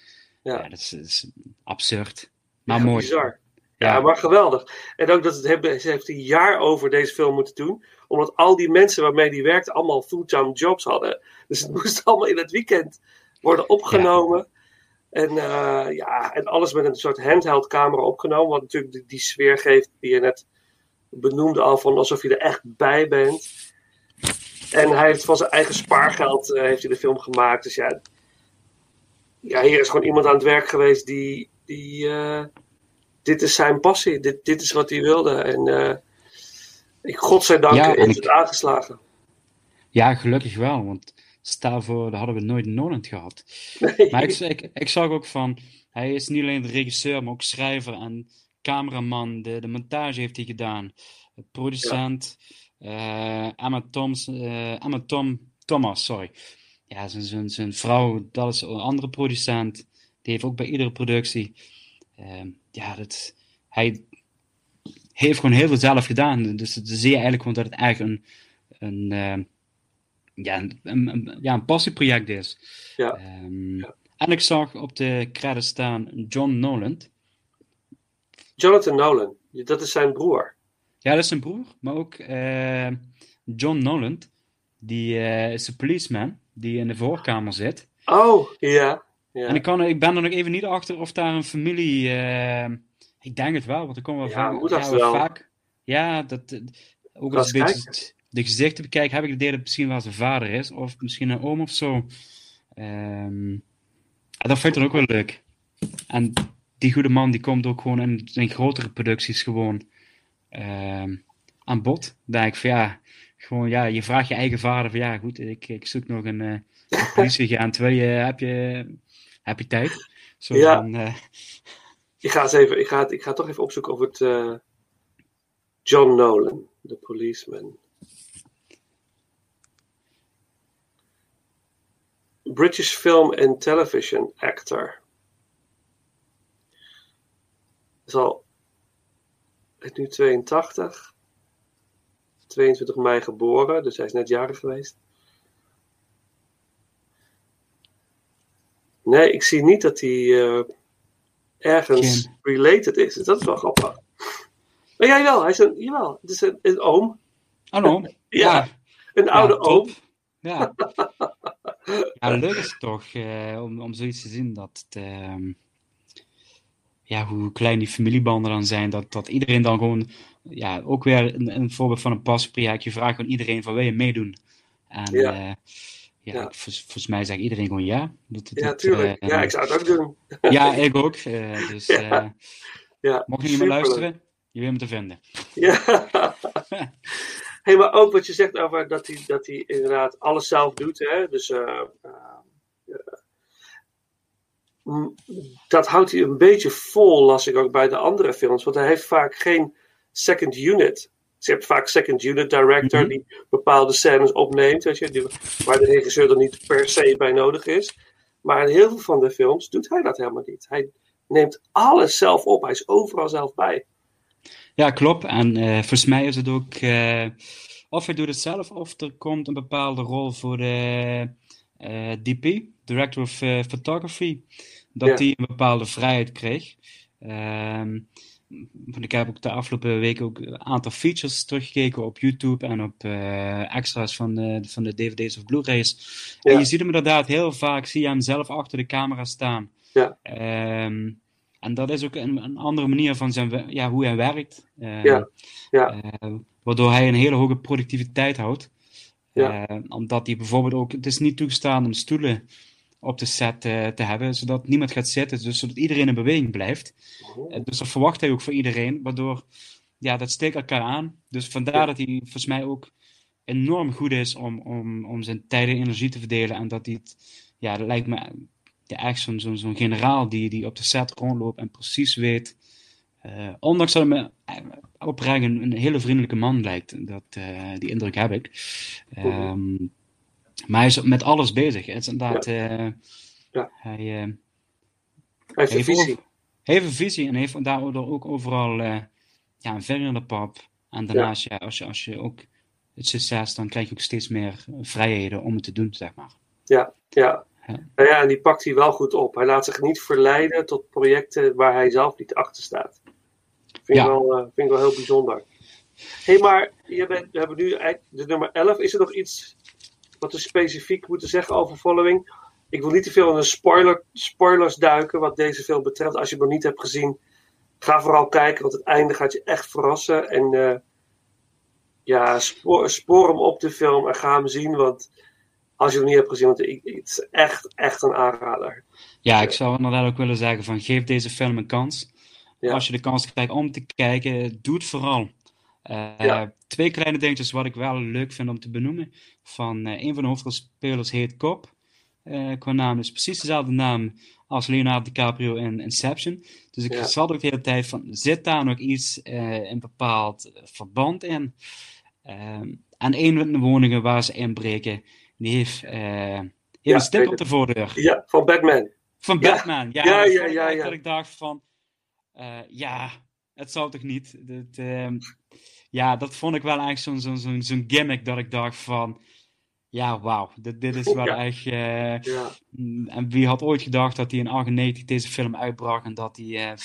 ja. Ja, dat is, dat is absurd. Maar Ja, mooi. Bizar. Ja, maar geweldig. En ook dat het ze heeft een jaar over deze film moeten doen. Omdat al die mensen waarmee die werkte allemaal fulltime jobs hadden. Dus het moest allemaal in het weekend worden opgenomen. En, eh, ja, en alles met een soort handheld camera opgenomen. Wat natuurlijk die, die sfeer geeft die je net benoemde al. Van alsof je er echt bij bent. En hij heeft van zijn eigen spaargeld eh, heeft hij de film gemaakt. Dus ja, ja, hier is gewoon iemand aan het werk geweest die... die eh, dit is zijn passie. Dit, dit is wat hij wilde. En eh ik, godzijdank Ja, is ik- het aangeslagen. Ja, gelukkig wel. Want stel voor, dat hadden we nooit Nolan gehad. Nee. Maar ik, ik, ik zag ook van, hij is niet alleen de regisseur, maar ook schrijver en cameraman. De, de montage heeft hij gedaan. Producent, eh, Emma, Toms, eh, Emma Tom, Thomas, sorry. Ja, zijn, zijn, zijn vrouw, dat is een andere producent. Die heeft ook bij iedere productie. Ehm, ja, dat, hij heeft gewoon heel veel zelf gedaan. Dus dan zie je eigenlijk gewoon dat het eigenlijk een, een, eh, ja, een, ja, een passieproject is. Ja. Ehm, En ik zag op de credits staan John Noland. Jonathan Nolan, dat is zijn broer. Ja, dat is zijn broer, maar ook John Noland. Die eh, is een policeman die in de voorkamer zit. Oh, ja. Ja. En ik, kan, ik ben er nog even niet achter of daar een familie. eh, ik denk het wel, want er komen wel Ja, vaak. dat wel vaak. Ja, dat. eh, Ook als het- de gezichten bekijk, heb ik het idee dat misschien wel zijn vader is, of misschien een oom of zo. Ehm, dat vind ik dan ook wel leuk. En die goede man die komt ook gewoon in, in grotere producties gewoon ehm, aan bod. Denk ik van ja, gewoon ja, je vraagt je eigen vader van ja, goed, ik, ik zoek nog een, een politieagent. Terwijl je, heb je, heb je tijd? Zo Ja. van, eh, Ik ga, eens even, ik, ga, het- ik ga toch even opzoeken of het eh, John Nolan, de policeman. British film and television actor. Is al is nu 82. 22 mei geboren, dus hij is net jarig geweest. Nee, ik zie niet dat hij eh, ergens related is. Dus dat is wel grappig. Maar jij wel, hij is een, jawel, het is een, een oom. Ja, een oude top. oom. Ja. Ja, leuk is het toch eh, om, om zoiets te zien dat het, ehm, ja, hoe klein die familiebanden dan zijn, dat, dat iedereen dan gewoon, ja, ook weer een, een voorbeeld van een pasproject. Je vraagt gewoon iedereen van wil je meedoen? En Ja. ja, ja, volgens mij zegt iedereen gewoon ja. Dat, Ja, dat, tuurlijk. eh, Ja, ik zou het ook doen. ja, ik ook. eh, dus Ja. eh, Ja, mocht je niet meer luisteren, je weet me te vinden. Ja. hey, maar ook wat je zegt over dat hij, dat hij inderdaad alles zelf doet. Hè? Dus mm, dat houdt hij een beetje vol, las ik ook bij de andere films. Want hij heeft vaak geen second unit. Ze hebben vaak second unit director Mhm. die bepaalde scènes opneemt, weet je, die, waar de regisseur er niet per se bij nodig is. Maar in heel veel van de films doet hij dat helemaal niet. Hij neemt alles zelf op. Hij is overal zelf bij. Ja, klopt. En eh, volgens mij is het ook, eh, of hij doet het zelf, of er komt een bepaalde rol voor de eh, DP, Director of Photography, dat Ja. die een bepaalde vrijheid kreeg. Ehm, want ik heb ook de afgelopen weken ook een aantal features teruggekeken op YouTube en op eh, extra's van de, van de DVD's of Blu-rays. En je ziet hem inderdaad heel vaak, zie je hem zelf achter de camera staan. Ja. Ehm, en dat is ook een, een andere manier van zijn, ja, hoe hij werkt. Eh, Ja, ja. eh, waardoor hij een hele hoge productiviteit houdt. Ja. Eh, omdat hij bijvoorbeeld ook, het is niet toegestaan om stoelen op de set eh, te hebben, zodat niemand gaat zitten, dus zodat iedereen in beweging blijft. Eh, dus dat verwacht hij ook voor iedereen, waardoor, ja, dat steekt elkaar aan. Dus vandaar dat hij volgens mij ook enorm goed is om, om, om zijn tijd en energie te verdelen. En dat hij het, ja, dat lijkt me ja, echt zo'n zo'n zo'n generaal die, die op de set rondloopt en precies weet. eh, ondanks dat hij me oprecht een, een hele vriendelijke man lijkt. Dat, die indruk heb ik. Ehm, maar hij is met alles bezig. Het is inderdaad. eh, Ja. Hij, eh, Hij heeft een visie. over- heeft een visie en heeft daardoor ook overal eh, ja, een vinger in de pap. En daarnaast, ja. als, je, als je ook het succes, dan krijg je ook steeds meer vrijheden om het te doen, zeg maar. Ja, ja. Ja. Nou ja, en die pakt hij wel goed op. Hij laat zich niet verleiden tot projecten waar hij zelf niet achter staat. Vind, Ja. ik, wel, eh, vind ik wel heel bijzonder. Hé, hey, maar je bent, we hebben nu de nummer 11. Is er nog iets wat we specifiek moeten zeggen over Following? Ik wil niet te veel in de spoiler, spoilers duiken wat deze film betreft. Als je hem nog niet hebt gezien, ga vooral kijken, want het einde gaat je echt verrassen. En eh, ja, spoor, spoor hem op de film en ga hem zien, want als je hem niet hebt gezien, want ik, het is echt, echt een aanrader. Ja, ik zou inderdaad ook willen zeggen van geef deze film een kans. Ja. Als je de kans krijgt om te kijken, doe het vooral. Eh, Ja. Twee kleine dingetjes wat ik wel leuk vind om te benoemen. Van eh, een van de hoofdrolspelers heet Cop. Eh, qua naam is precies dezelfde naam als Leonardo DiCaprio in Inception. Dus ik Ja. zat ook de hele tijd van, zit daar nog iets, een bepaald verband in? Ehm, en een van de woningen waar ze inbreken, die heeft, heeft Ja, een stip op de voordeur. Ja, van Batman. Van. Batman, ja. Ja, dat ja. Dat ik dacht van, ja, het zal toch niet. Dat, ehm, ja, dat vond ik wel echt zo'n zo'n zo'n zo'n gimmick dat ik dacht van, ja, wauw, dit, dit is wel Ja. echt... eh, Ja, en wie had ooit gedacht dat hij in 98 deze film uitbracht en dat hij eh,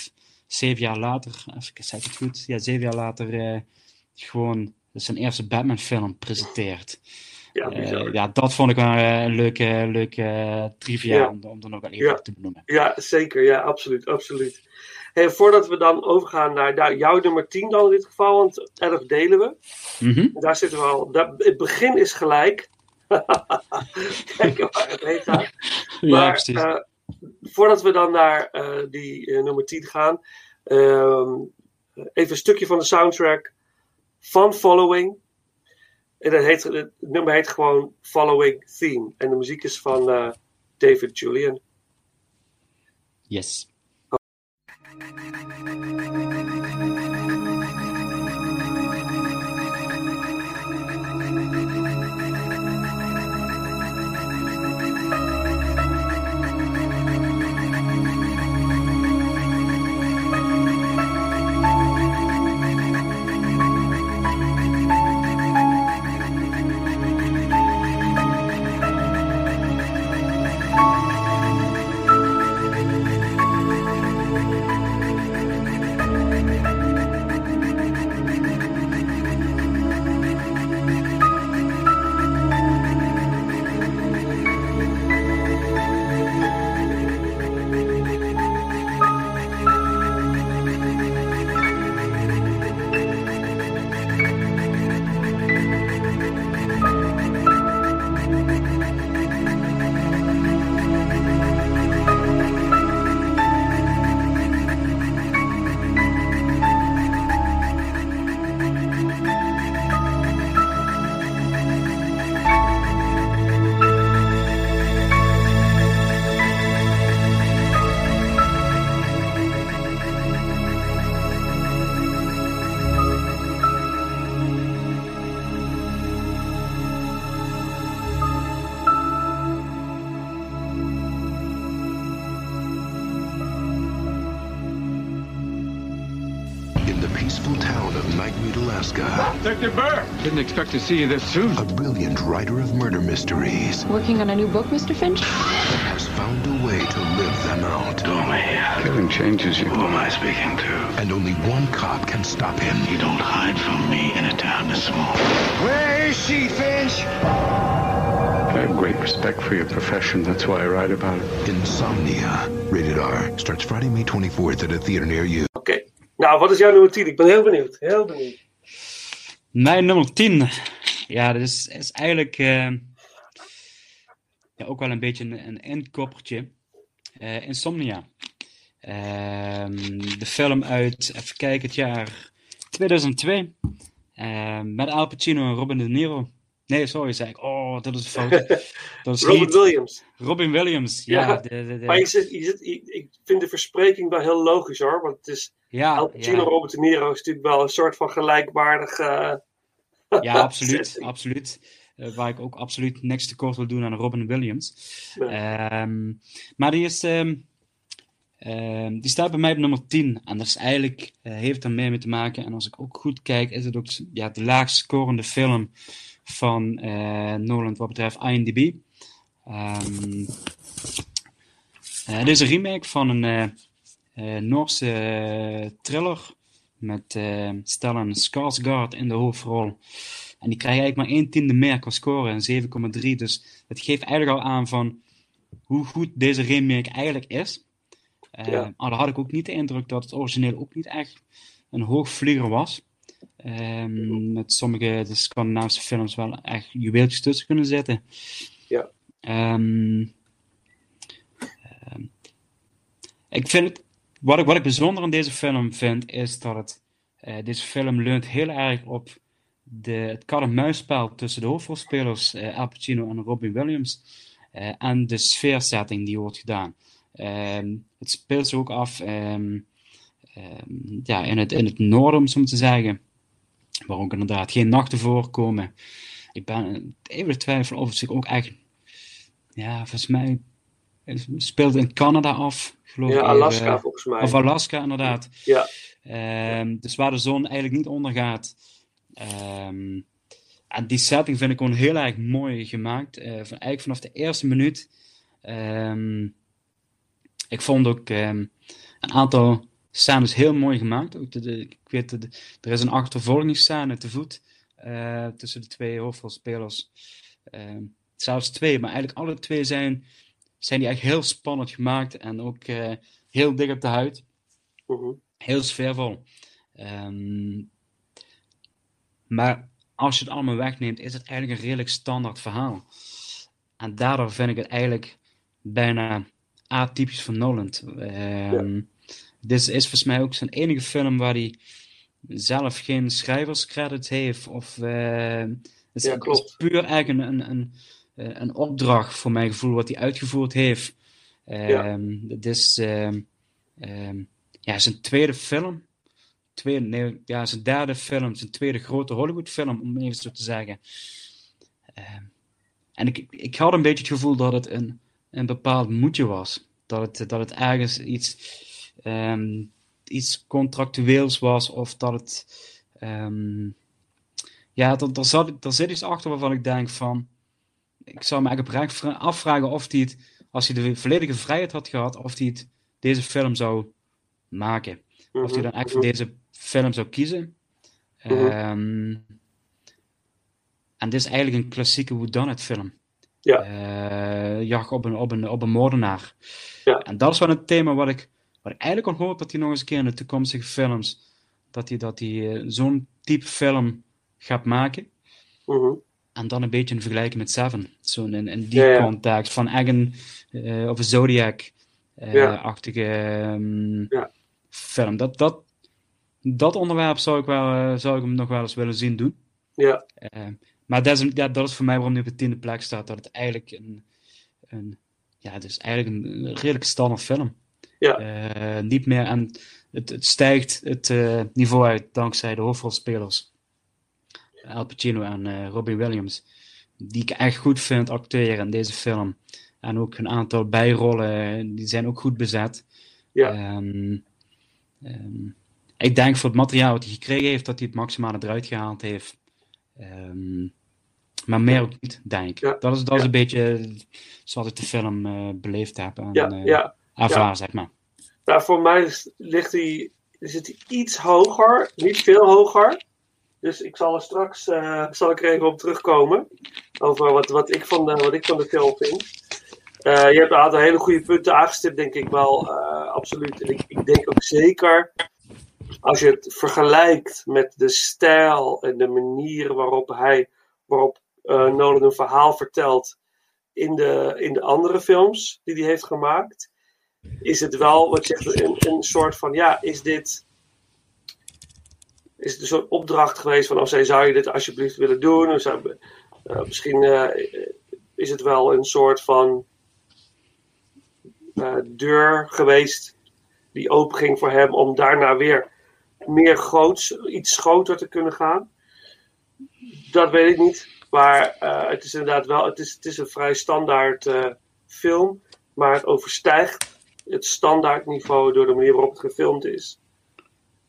zeven jaar later, ik zeg het goed, ja, zeven jaar later eh, gewoon zijn eerste Batman-film presenteert. ja, ja, dat vond ik wel een leuke, leuke trivia Ja. om, om er nog wel even Ja. te benoemen. Ja, zeker. Ja, absoluut. absoluut. Hey, voordat we dan overgaan naar nou, jouw nummer 10 dan in dit geval, want 11 delen we. Mhm. Daar zitten we al. het begin is gelijk. Kijken waar het heen gaat. Ja, precies. eh, voordat we dan naar eh, die eh, nummer 10 gaan, ehm, even een stukje van de soundtrack van Following. En dat heet, het nummer heet gewoon Following Theme. En de muziek is van David Julian. yes. Expect to see you this soon. A brilliant writer of murder mysteries Working on a new book, Mr. Finch? has found a way to live them out. Killing changes you. Who am I speaking to? And only one cop can stop him. You don't hide from me in a town this small. Where is she, Finch? I have great respect for your profession. That's why I write about it. Insomnia. Rated R. Starts Friday, May 24th at a theater near you. Oké. Nou, wat is jouw nummer 10? Ik ben heel benieuwd. Heel benieuwd. Mijn nummer 10. Ja, dat is, is eigenlijk eh, ja, ook wel een beetje een, een indkoppertje. Eh, Insomnia. Ehm, de film uit, even kijken, het jaar 2002. Eh, met Al Pacino en Robin De Niro. Nee, sorry, zei ik. Oh, dat is een fout. Dat is Heat. Williams. Robin Williams, ja. Ja, de, de, de- Maar je zit, je zit, ik, vind de verspreking wel heel logisch hoor. Want het is ja, Al Pacino, ja. Robert De Niro is natuurlijk wel een soort van gelijkwaardig. eh, Ja, absoluut. absoluut. Eh, waar ik ook absoluut niks tekort wil doen aan Robin Williams. Nee. Ehm, maar die, is, ehm, ehm, die staat bij mij op nummer 10. En dat is eigenlijk, eh, heeft meer mee te maken. En als ik ook goed kijk, is het ook ja, de laagst scorende film van Nolan wat betreft IMDb. Ehm, eh, het is een remake van een Noorse thriller met Stellan Skarsgård in de hoofdrol. En die krijgt eigenlijk maar 1 tiende meer qua score, een 7,3. Dus het geeft eigenlijk al aan van hoe goed deze remake eigenlijk is. Ja. Al had ik ook niet de indruk dat het origineel ook niet echt een hoogvlieger was. Ehm, met sommige de Scandinavische films wel echt juweeltjes tussen kunnen zitten. Ja. Ehm, ik vind het, wat ik, wat ik bijzonder aan deze film vind, is dat het, eh, deze film leunt heel erg op de, het kat-en-muisspel tussen de hoofdrolspelers eh, Al Pacino en Robin Williams eh, en de sfeersetting die wordt gedaan. Ehm, het speelt zich ook af ehm, ehm, ja, in, het, in het noorden, om zo te zeggen, waar ook inderdaad geen nachten voorkomen. Ik ben even de twijfel of het zich ook echt, ja, volgens mij speelt in Canada af. Geloof ja, Alaska even. volgens mij. Of Alaska, inderdaad. Ja. Dus waar de zon eigenlijk niet ondergaat. En die setting vind ik gewoon heel erg mooi gemaakt. Eh, van, eigenlijk vanaf de eerste minuut. Ik vond ook ehm, een aantal scènes heel mooi gemaakt. Ook de, de- ik weet, de, er is een achtervolgingsscène te voet eh, tussen de twee hoofdrolspelers. Ehm, zelfs twee, maar eigenlijk alle twee zijn, zijn die echt heel spannend gemaakt en ook eh, heel dik op de huid. Mhm. Heel sfeervol. Ehm, maar als je het allemaal wegneemt, is het eigenlijk een redelijk standaard verhaal. En daardoor vind ik het eigenlijk bijna atypisch van Nolan. Ehm, Dit is volgens mij ook zijn enige film waar hij zelf geen schrijverscredits heeft. Of, eh, het is, Ja, puur eigenlijk een, een, een, eh, een opdracht voor mijn gevoel wat hij uitgevoerd heeft. Ehm Het is ehm, ehm, ja, zijn tweede film. Tweede, nee, ja, zijn derde film, zijn tweede grote Hollywood-film, om even zo te zeggen. Ehm, en ik, ik had een beetje het gevoel dat het een, een bepaald moedje was. Dat het, dat het ergens iets, ehm, iets contractueels was, of dat het. ehm, ja, er, er, zat, er zit iets achter waarvan ik denk van. Ik zou me eigenlijk afvragen of hij het, als hij de volledige vrijheid had gehad, of hij het, deze film zou maken. Of hij dan echt voor deze film zou kiezen. Mhm. Ehm, en dit is eigenlijk een klassieke whodunit film. Ja. Eh, jacht op een, op, een, op een moordenaar. Ja. En dat is wel een thema wat ik, wat ik eigenlijk al hoop dat hij nog eens een keer in de toekomstige films, dat hij, dat hij eh, zo'n type film gaat maken. Mhm. En dan een beetje in vergelijking met Seven. Zo'n in, in die Ja, ja. context van een, eh, of een Zodiac-achtige Ja. film. Dat, dat, dat onderwerp zou ik, wel, zou ik hem nog wel eens willen zien doen. Ja. Maar dat is, ja, dat is voor mij waarom hij op de tiende plek staat. Dat het eigenlijk een, een ja, is eigenlijk een, een redelijk standaard film. Ja. Eh, niet meer, en het, het stijgt het eh, niveau uit dankzij de hoofdrolspelers. Al Pacino en eh, Robin Williams. Die ik echt goed vind acteren in deze film. En ook een aantal bijrollen, die zijn ook goed bezet. Ja. Ehm, ehm, ik denk voor het materiaal wat hij gekregen heeft, dat hij het maximale eruit gehaald heeft. Ehm, maar meer ook niet, denk ik. Dat is, dat is een beetje zoals ik de film uh, beleefd heb en ja, uh, ervaar, zeg maar. Nou, voor mij ligt hij, zit hij iets hoger, niet veel hoger. Dus ik zal er straks uh, zal ik er even op terugkomen. Over wat, wat, ik, van de, wat ik van de film vind. je hebt een aantal hele goede punten aangestipt, denk ik wel. absoluut. En ik, ik denk ook zeker als je het vergelijkt met de stijl en de manier waarop hij, waarop uh, Nolan een verhaal vertelt in de, in de andere films die hij heeft gemaakt, is het wel wat zegt, een, een soort van, ja, is dit, is het een soort opdracht geweest van, oh, zou je dit alsjeblieft willen doen? Of zou, uh, misschien uh, is het wel een soort van deur geweest die open ging voor hem om daarna weer meer groots, iets groter te kunnen gaan. Dat weet ik niet. Maar uh, het is inderdaad wel, het is, het is een vrij standaard uh, film. Maar het overstijgt het standaardniveau door de manier waarop het gefilmd is.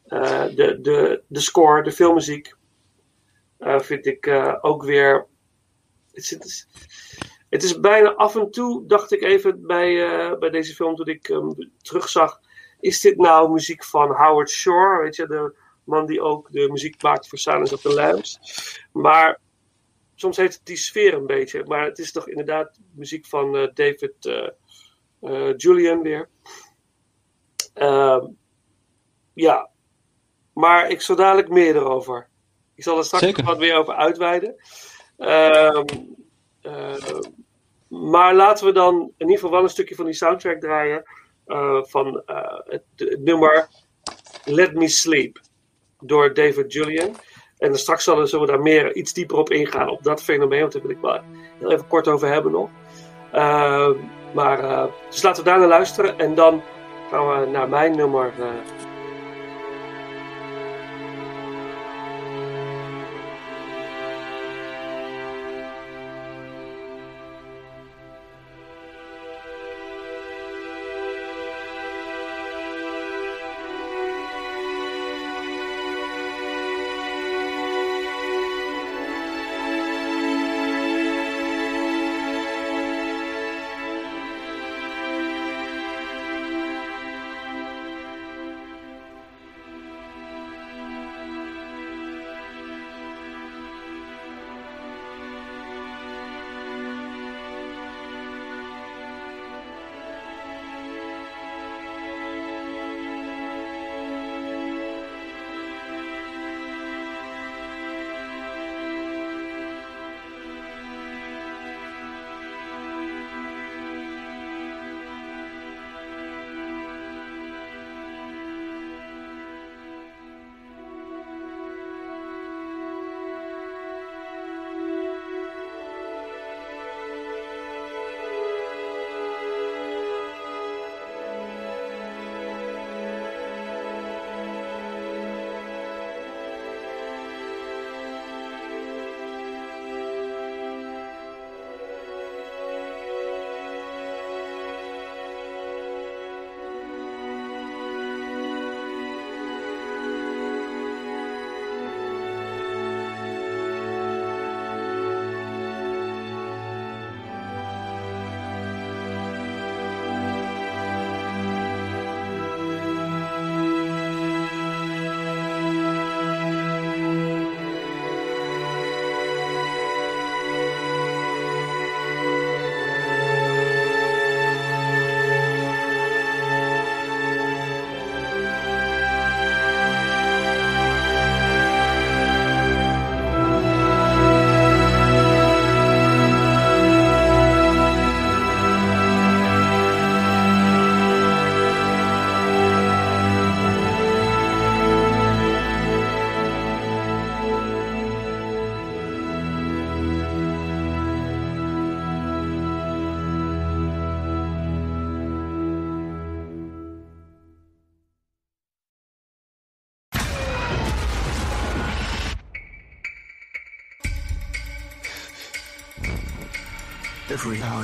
Uh, de, de, de score, de filmmuziek, vind ik ook weer. Het is, het is bijna af en toe, dacht ik even bij, bij deze film toen ik hem terugzag is dit nou muziek van Howard Shore, weet je, de man die ook de muziek maakt voor Silence of the Lambs. Maar soms heeft het die sfeer een beetje, maar het is toch inderdaad muziek van uh, David uh, uh, Julian weer. Ehm, ja, maar ik zal dadelijk meer erover. Ik zal er straks Zeker. wat meer over uitweiden. Ehm, maar laten we dan in ieder geval wel een stukje van die soundtrack draaien. Uh, van uh, het, nummer Let Me Sleep door David Julian. En dan straks zullen, we daar meer iets dieper op ingaan, op dat fenomeen, want daar wil ik wel heel even kort over hebben nog. Uh, maar, dus laten we daar naar luisteren en dan gaan we naar mijn nummer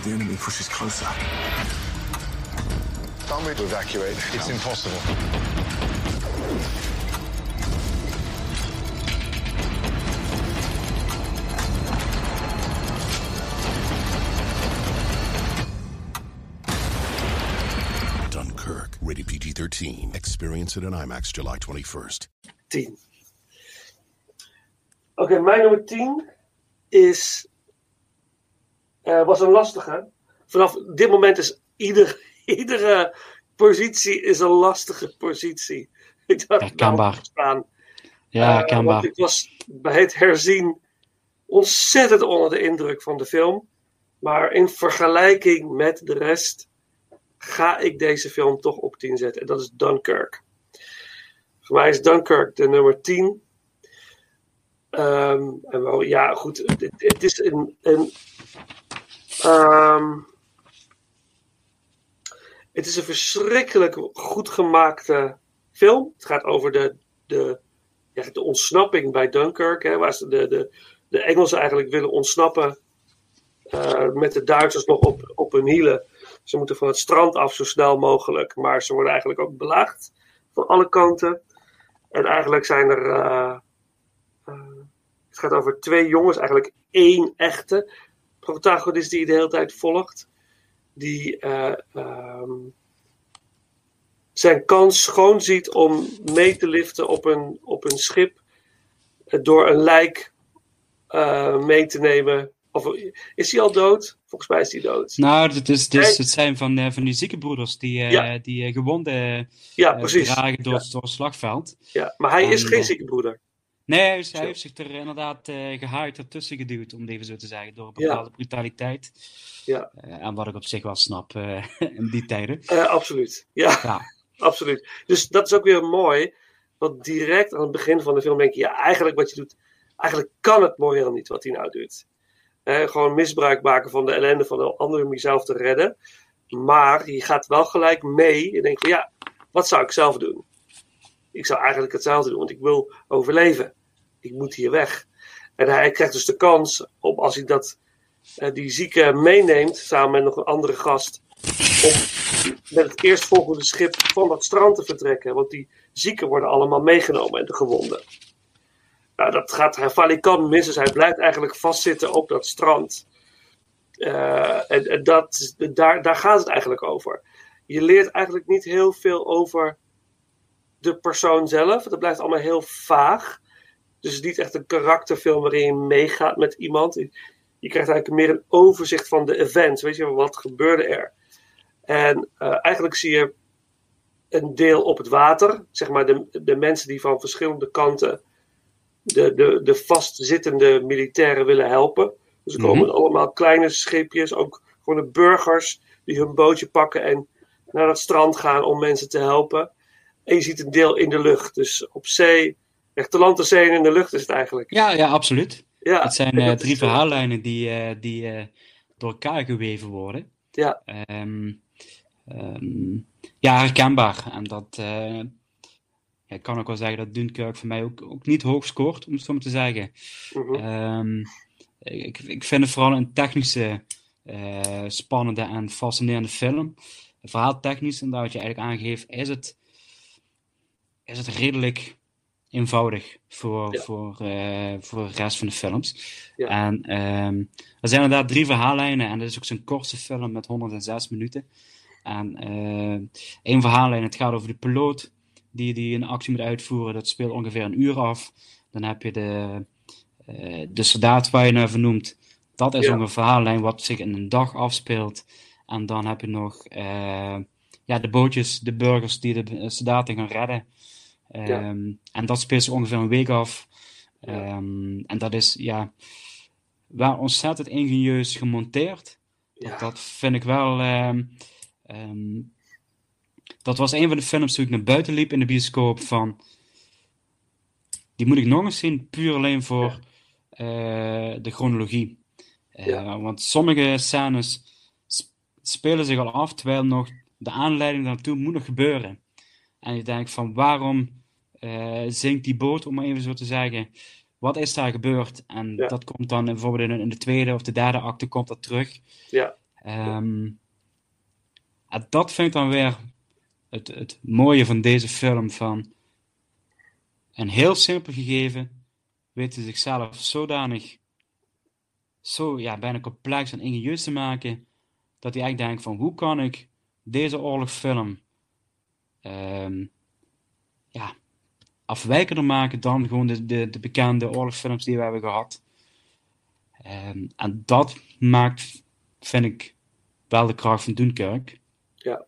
the enemy pushes closer. Can't we evacuate? It's no. impossible. Dunkirk, rated PG 13. Experience it in IMAX July 21st. 10. Okay, my number 10 is eh, was een lastige. Vanaf dit moment is ieder, iedere positie is een lastige positie. Ik dacht, Herkenbaar. nou, staan. Ja, Eh, herkenbaar. ik was bij het herzien ontzettend onder de indruk van de film. Maar in vergelijking met de rest ga ik deze film toch op 10 zetten. En dat is Dunkirk. Voor mij is Dunkirk de nummer 10. Ehm, en wel, ja, goed. Het, het is een. een ehm, het is een verschrikkelijk goed gemaakte film. Het gaat over de, de, ja, de ontsnapping bij Dunkirk. Hè, waar ze de, de, de Engelsen eigenlijk willen ontsnappen. eh, met de Duitsers nog op, op hun hielen. Ze moeten van het strand af zo snel mogelijk. Maar ze worden eigenlijk ook belaagd van alle kanten. En eigenlijk zijn er. eh, eh, het gaat over twee jongens, eigenlijk één echte protagonist die je de hele tijd volgt. Die eh, ehm, zijn kans schoon ziet om mee te liften op een, op een schip. eh, door een lijk eh, mee te nemen. Of, is hij al dood? Volgens mij is hij dood. Nou, het, is, het, is, Hij- het zijn van, van die ziekenbroeders die, Ja. die gewonden Ja, precies. dragen door, Ja. door het slagveld. Ja, maar hij is En, geen eh, ziekenbroeder. Nee, hij, is- hij heeft zich er inderdaad gehaaid ertussen geduwd, om het even zo te zeggen, door een bepaalde brutaliteit. Ja. Eh, en wat ik op zich wel snap eh, in die tijden. Absoluut. Ja, Ja. absoluut. Dus dat is ook weer mooi. Want direct aan het begin van de film denk je, ja, eigenlijk wat je doet, eigenlijk kan het moreel niet wat hij nou doet. Gewoon misbruik maken van de ellende van de ander om jezelf te redden. Maar je gaat wel gelijk mee. Je denkt van ja, wat zou ik zelf doen? Ik zou eigenlijk hetzelfde doen, want ik wil overleven. Ik moet hier weg. En hij krijgt dus de kans op als hij dat, eh, die zieke meeneemt, samen met nog een andere gast, om met het eerstvolgende schip van dat strand te vertrekken. Want die zieken worden allemaal meegenomen en de gewonden. Nou, dat gaat hij valikant mis, dus hij blijft eigenlijk vastzitten op dat strand. Eh, en en dat, daar, daar gaat het eigenlijk over. Je leert eigenlijk niet heel veel over de persoon zelf. Dat blijft allemaal heel vaag. Dus het is niet echt een karakterfilm waarin je meegaat met iemand. Je krijgt eigenlijk meer een overzicht van de events. Weet je, wat gebeurde er? En eh, eigenlijk zie je een deel op het water. Zeg maar de, de mensen die van verschillende kanten de, de, de vastzittende militairen willen helpen. Dus er komen Mhm. allemaal kleine schipjes, ook gewoon de burgers die hun bootje pakken en naar het strand gaan om mensen te helpen. En je ziet een deel in de lucht. Dus op zee, echt te land, te zee en in de lucht is het eigenlijk. Ja, ja, absoluut. Ja, het zijn eh, drie eh, verhaallijnen die, eh, die door elkaar geweven worden. Ja. Ehm, ehm, ja, herkenbaar. En dat, ja, ik kan ook wel zeggen dat Dunkirk voor mij ook, ook niet hoog scoort, om het zo maar te zeggen. Mhm. Ehm, ik, ik vind het vooral een technische, spannende en fascinerende film. Verhaaltechnisch, en dat wat je eigenlijk aangeeft, is het, is het redelijk eenvoudig voor, Ja. voor, eh, voor de rest van de films. Ja. En ehm, er zijn inderdaad drie verhaallijnen en dit is ook zo'n korte film met 106 minuten. En eh één verhaallijn, het gaat over de piloot die, die een actie moet uitvoeren. Dat speelt ongeveer een uur af. Dan heb je de, eh, de soldaat waar je naar vernoemt. Dat is Ja. ook een verhaallijn wat zich in een dag afspeelt. En dan heb je nog ja, de bootjes, de burgers die de soldaten gaan redden. Ja. Ehm, En dat speelt zich ongeveer een week af. Ja. Ehm, en dat is ja, wel ontzettend ingenieus gemonteerd. Dat, Ja. dat vind ik wel. ehm, dat was een van de films toen ik naar buiten liep in de bioscoop van. Die moet ik nog eens zien, puur alleen voor eh, de chronologie. Eh. Want sommige scènes sp- spelen zich al af terwijl nog de aanleiding daartoe moet nog gebeuren. En je denkt van waarom zinkt die boot, om maar even zo te zeggen. Wat is daar gebeurd? En Ja. dat komt dan bijvoorbeeld in, in de tweede of de derde acte komt dat terug. Ja. Ehm, en dat vind ik dan weer het, het mooie van deze film. Van een heel simpel gegeven hij zichzelf zodanig zo ja, bijna complex en ingenieus te maken dat hij eigenlijk denkt van hoe kan ik deze oorlogsfilm ehm, ja, afwijkender maken dan gewoon de, de, de bekende oorlogsfilms die we hebben gehad. Ehm, en dat maakt, vind ik, wel de kracht van Dunkirk. Ja,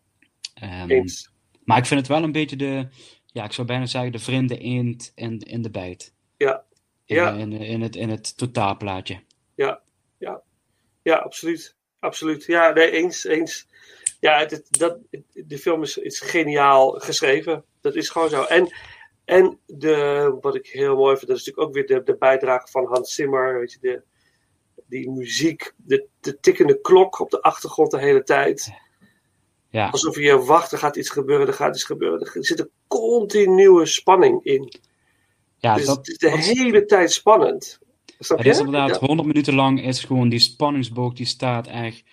Ehm, eens. maar ik vind het wel een beetje de, ja, ik zou bijna zeggen, de vreemde eend in, in de bijt. Ja, In, ja, in, in, het, in het totaalplaatje. ja, ja. Ja, absoluut. Absoluut. Ja, nee, eens, eens. Ja, het, het- dat, de film is, is geniaal geschreven. Dat is gewoon zo. En, en de, wat ik heel mooi vind, dat is natuurlijk ook weer de, de bijdrage van Hans Zimmer. Weet je, de, die muziek, de, de tikkende klok op de achtergrond de hele tijd. Ja, Alsof je wacht, er gaat iets gebeuren, er gaat iets gebeuren. Er zit een continue spanning in. ja dus dat, het is de dat hele tijd spannend. Snap Het je? is inderdaad Ja. 100 minuten lang is gewoon die spanningsboog die staat echt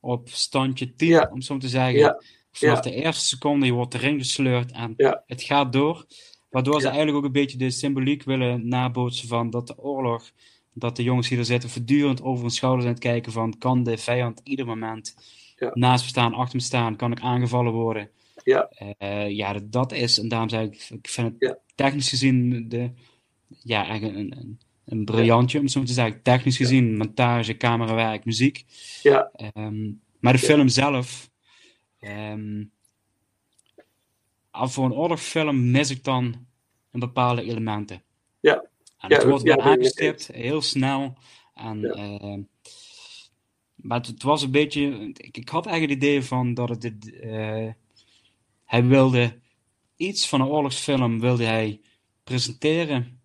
op standje 10, Ja. om zo te zeggen. Ja. Vanaf de eerste seconde, je wordt erin gesleurd en Ja. het gaat door. Waardoor ze eigenlijk ook een beetje de symboliek willen nabootsen van dat de oorlog, dat de jongens die er zitten voortdurend over hun schouders aan het kijken van kan de vijand ieder moment Ja. naast me staan, achter me staan, kan ik aangevallen worden. Ja. Eh, ja, dat, is, en daarom zeg ik, ik vind het Ja. technisch gezien de, ja, eigenlijk een, een, een briljantje, om zo te zeggen. Technisch gezien, montage, camerawerk, muziek. Ja, Ehm, maar de Ja. film zelf, al voor een oorlogsfilm mis ik dan een bepaalde elementen. ja, En Ja, het wordt wel aangestipt, heel snel. En, Ja. ehm, maar het, het was een beetje. Ik, ik had eigenlijk het idee van dat het. eh, hij wilde iets van een oorlogsfilm wilde hij presenteren,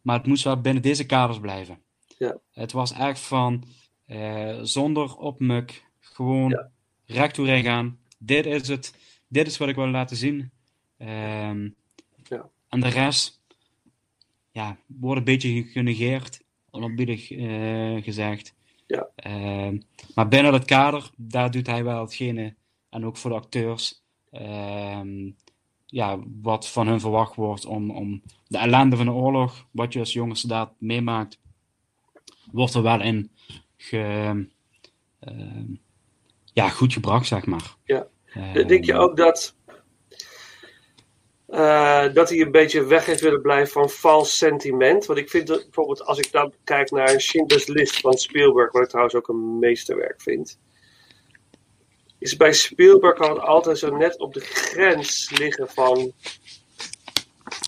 maar het moest wel binnen deze kaders blijven. Ja. Het was echt van eh, zonder opmuk, gewoon Ja. recht toe gaan. Dit is het, dit is wat ik wil laten zien. Ehm, Ja. En de rest ja, wordt een beetje genegeerd, onerbiedig eh gezegd. Ja. Ehm, maar binnen dat kader, daar doet hij wel hetgene, en ook voor de acteurs, ehm, ja, wat van hun verwacht wordt om, om de ellende van de oorlog, wat je als jonge soldaat meemaakt, wordt er wel in ge, ja, goed gebracht, zeg maar. Ja. Denk je ook dat, eh, dat hij een beetje weg heeft willen blijven van vals sentiment? Want ik vind dat bijvoorbeeld als ik dan kijk naar Schindler's List van Spielberg, wat ik trouwens ook een meesterwerk vind, is bij Spielberg al altijd zo net op de grens liggen van.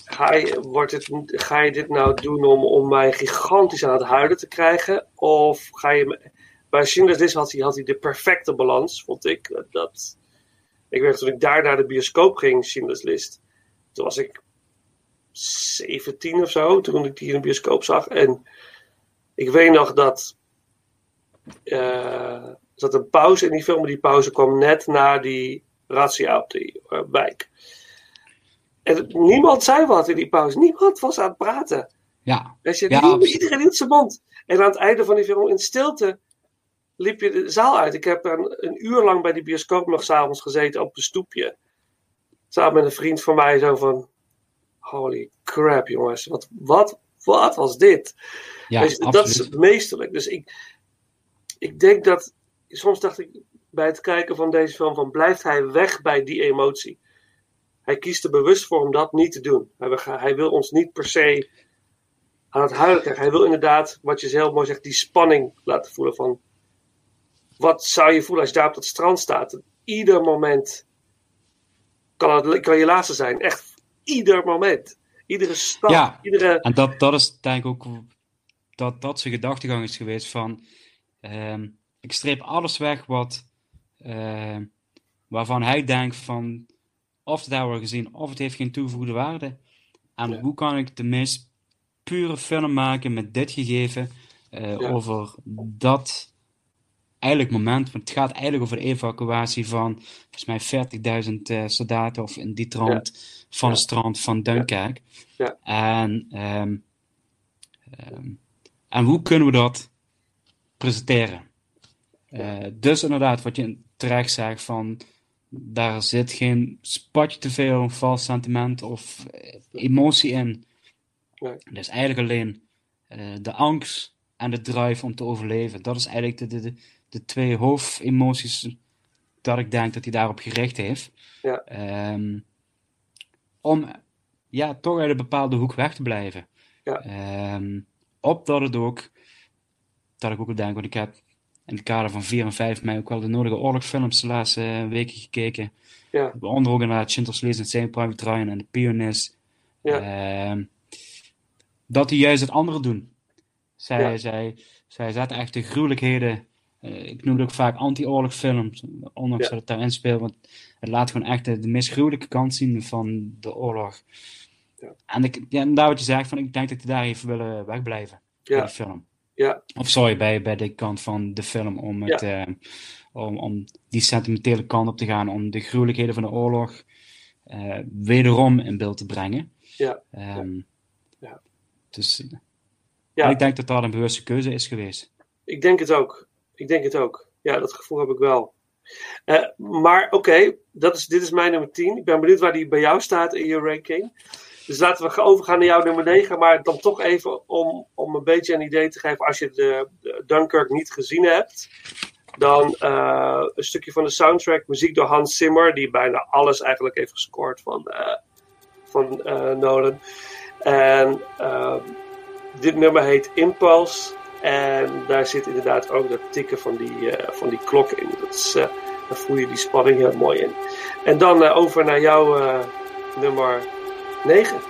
Ga je, wordt het, ga je dit nou doen om, om mij gigantisch aan het huilen te krijgen? Of ga je. Bij Schindler's List had hij, de perfecte balans, vond ik. Dat, ik weet toen ik daar naar de bioscoop ging, Schindler's List. Toen was ik 17 of zo, toen ik die in de bioscoop zag. En ik weet nog dat. er zat een pauze in die film, maar die pauze kwam net na die razzia op die eh, wijk. En niemand zei wat in die pauze. Niemand was aan het praten. Ja, Ja, iedereen hield zijn mond. En aan het einde van die film, in stilte, liep je de zaal uit. Ik heb een, een uur lang bij die bioscoop nog s'avonds gezeten op een stoepje. Samen met een vriend van mij, zo van... Holy crap, jongens. Wat, wat, wat was dit? ja dat is meesterlijk. Dus ik, ik denk dat... Soms dacht ik bij het kijken van deze film van... Blijft hij weg bij die emotie? Hij kiest er bewust voor om dat niet te doen. Hij, wil- hij wil ons niet per se aan het huilen krijgen. Hij wil inderdaad, wat je zelf mooi zegt, die spanning laten voelen van... Wat zou je voelen als je daar op dat strand staat? Ieder moment kan, het, kan je laatste zijn. Echt ieder moment. Iedere stap. Ja. Iedere... En dat, dat is denk ik ook dat dat zijn gedachtegang is geweest van ehm, ik streep alles weg wat ehm, waarvan hij denkt van of het hebben we gezien of het heeft geen toegevoegde waarde en Ja. hoe kan ik de meest pure film maken met dit gegeven eh, Ja. over dat eigenlijk moment, want het gaat eigenlijk over de evacuatie van volgens mij 40.000 eh, soldaten of in die trant van Ja. het strand van Duinkerk. Ja. En, ehm, ehm, en hoe kunnen we dat presenteren? Eh, dus inderdaad, wat je terecht zegt, van daar zit geen spatje te veel vals sentiment of eh, emotie in. Nee. Het is eigenlijk alleen de angst en de drive om te overleven. Dat is eigenlijk de, de, de, twee hoofdemoties dat ik denk dat hij daarop gericht heeft. Ja. Ehm, om ja, toch uit een bepaalde hoek weg te blijven. Ja. Ehm, op dat het ook, dat ik ook denk, want ik heb in het kader van 4 en 5 mei ook wel de nodige oorlogsfilms de laatste eh, weken gekeken. Ja. Waaronder ook inderdaad Schindler's List en Saving Private Ryan en de Pianist. Ja. Ehm, dat die juist het andere doen. Zij, Ja. zij, zij zetten echt de gruwelijkheden. Eh, ik noem het ook vaak anti-oorlogsfilms, ondanks Ja. dat het daarin speelt. Want het laat gewoon echt de, de meest gruwelijke kant zien van de oorlog. Ja. En, ik, ja, en daar wat je zegt, van, ik denk dat die daar even willen wegblijven. Ja. Bij die film. Ja. Of sorry, bij, bij de kant van de film. Om, het, eh, om, om die sentimentele kant op te gaan. Om de gruwelijkheden van de oorlog eh, wederom in beeld te brengen. Ja. Ehm, Ja. Dus Ja. ik denk dat dat een bewuste keuze is geweest. Ik denk het ook. Ik denk het ook. Ja, dat gevoel heb ik wel. Eh, maar oké, dat is dit is mijn nummer 10. Ik ben benieuwd waar die bij jou staat in je ranking. Dus laten we gaan overgaan naar jouw nummer 9. Maar dan toch even om, om een beetje een idee te geven. Als je de, Dunkirk niet gezien hebt. Dan eh, een stukje van de soundtrack. Muziek door Hans Zimmer. Die bijna alles eigenlijk heeft gescoord van, eh, van Nolan. En dit nummer heet Impulse. En daar zit inderdaad ook dat tikken van die, eh, van die klok in. Dat is, eh, daar voel je die spanning heel mooi in. En dan eh, over naar jouw nummer 9.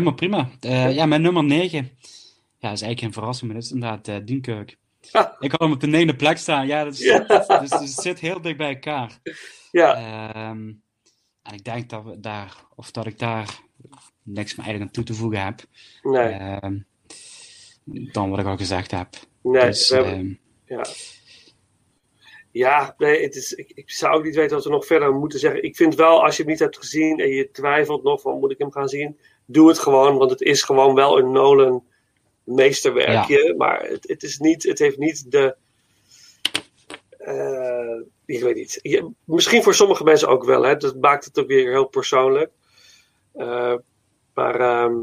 Helemaal prima. Eh, ja, mijn nummer 9. Ja, is eigenlijk geen verrassing, maar dat is inderdaad Dunkirk. Ik had hem op de negende plek staan. Ja, dat is, Ja. Dus, dus het zit heel dicht bij elkaar. Ja. Ehm, en ik denk dat, we daar, of dat ik daar niks meer eigenlijk aan toe te voegen heb. Nee. Ehm, dan wat ik al gezegd heb. Nee, dus, we hebben- ehm, Ja. Ja, nee, het is, ik, ik zou ook niet weten wat we nog verder moeten zeggen. Ik vind wel, als je hem niet hebt gezien en je twijfelt nog van moet ik hem gaan zien, doe het gewoon, want het is gewoon wel een Nolan meesterwerkje, maar het, het is niet, het heeft niet de, eh, ik weet niet, Je- misschien voor sommige mensen ook wel, hè, dat maakt het ook weer heel persoonlijk. Eh, maar ehm,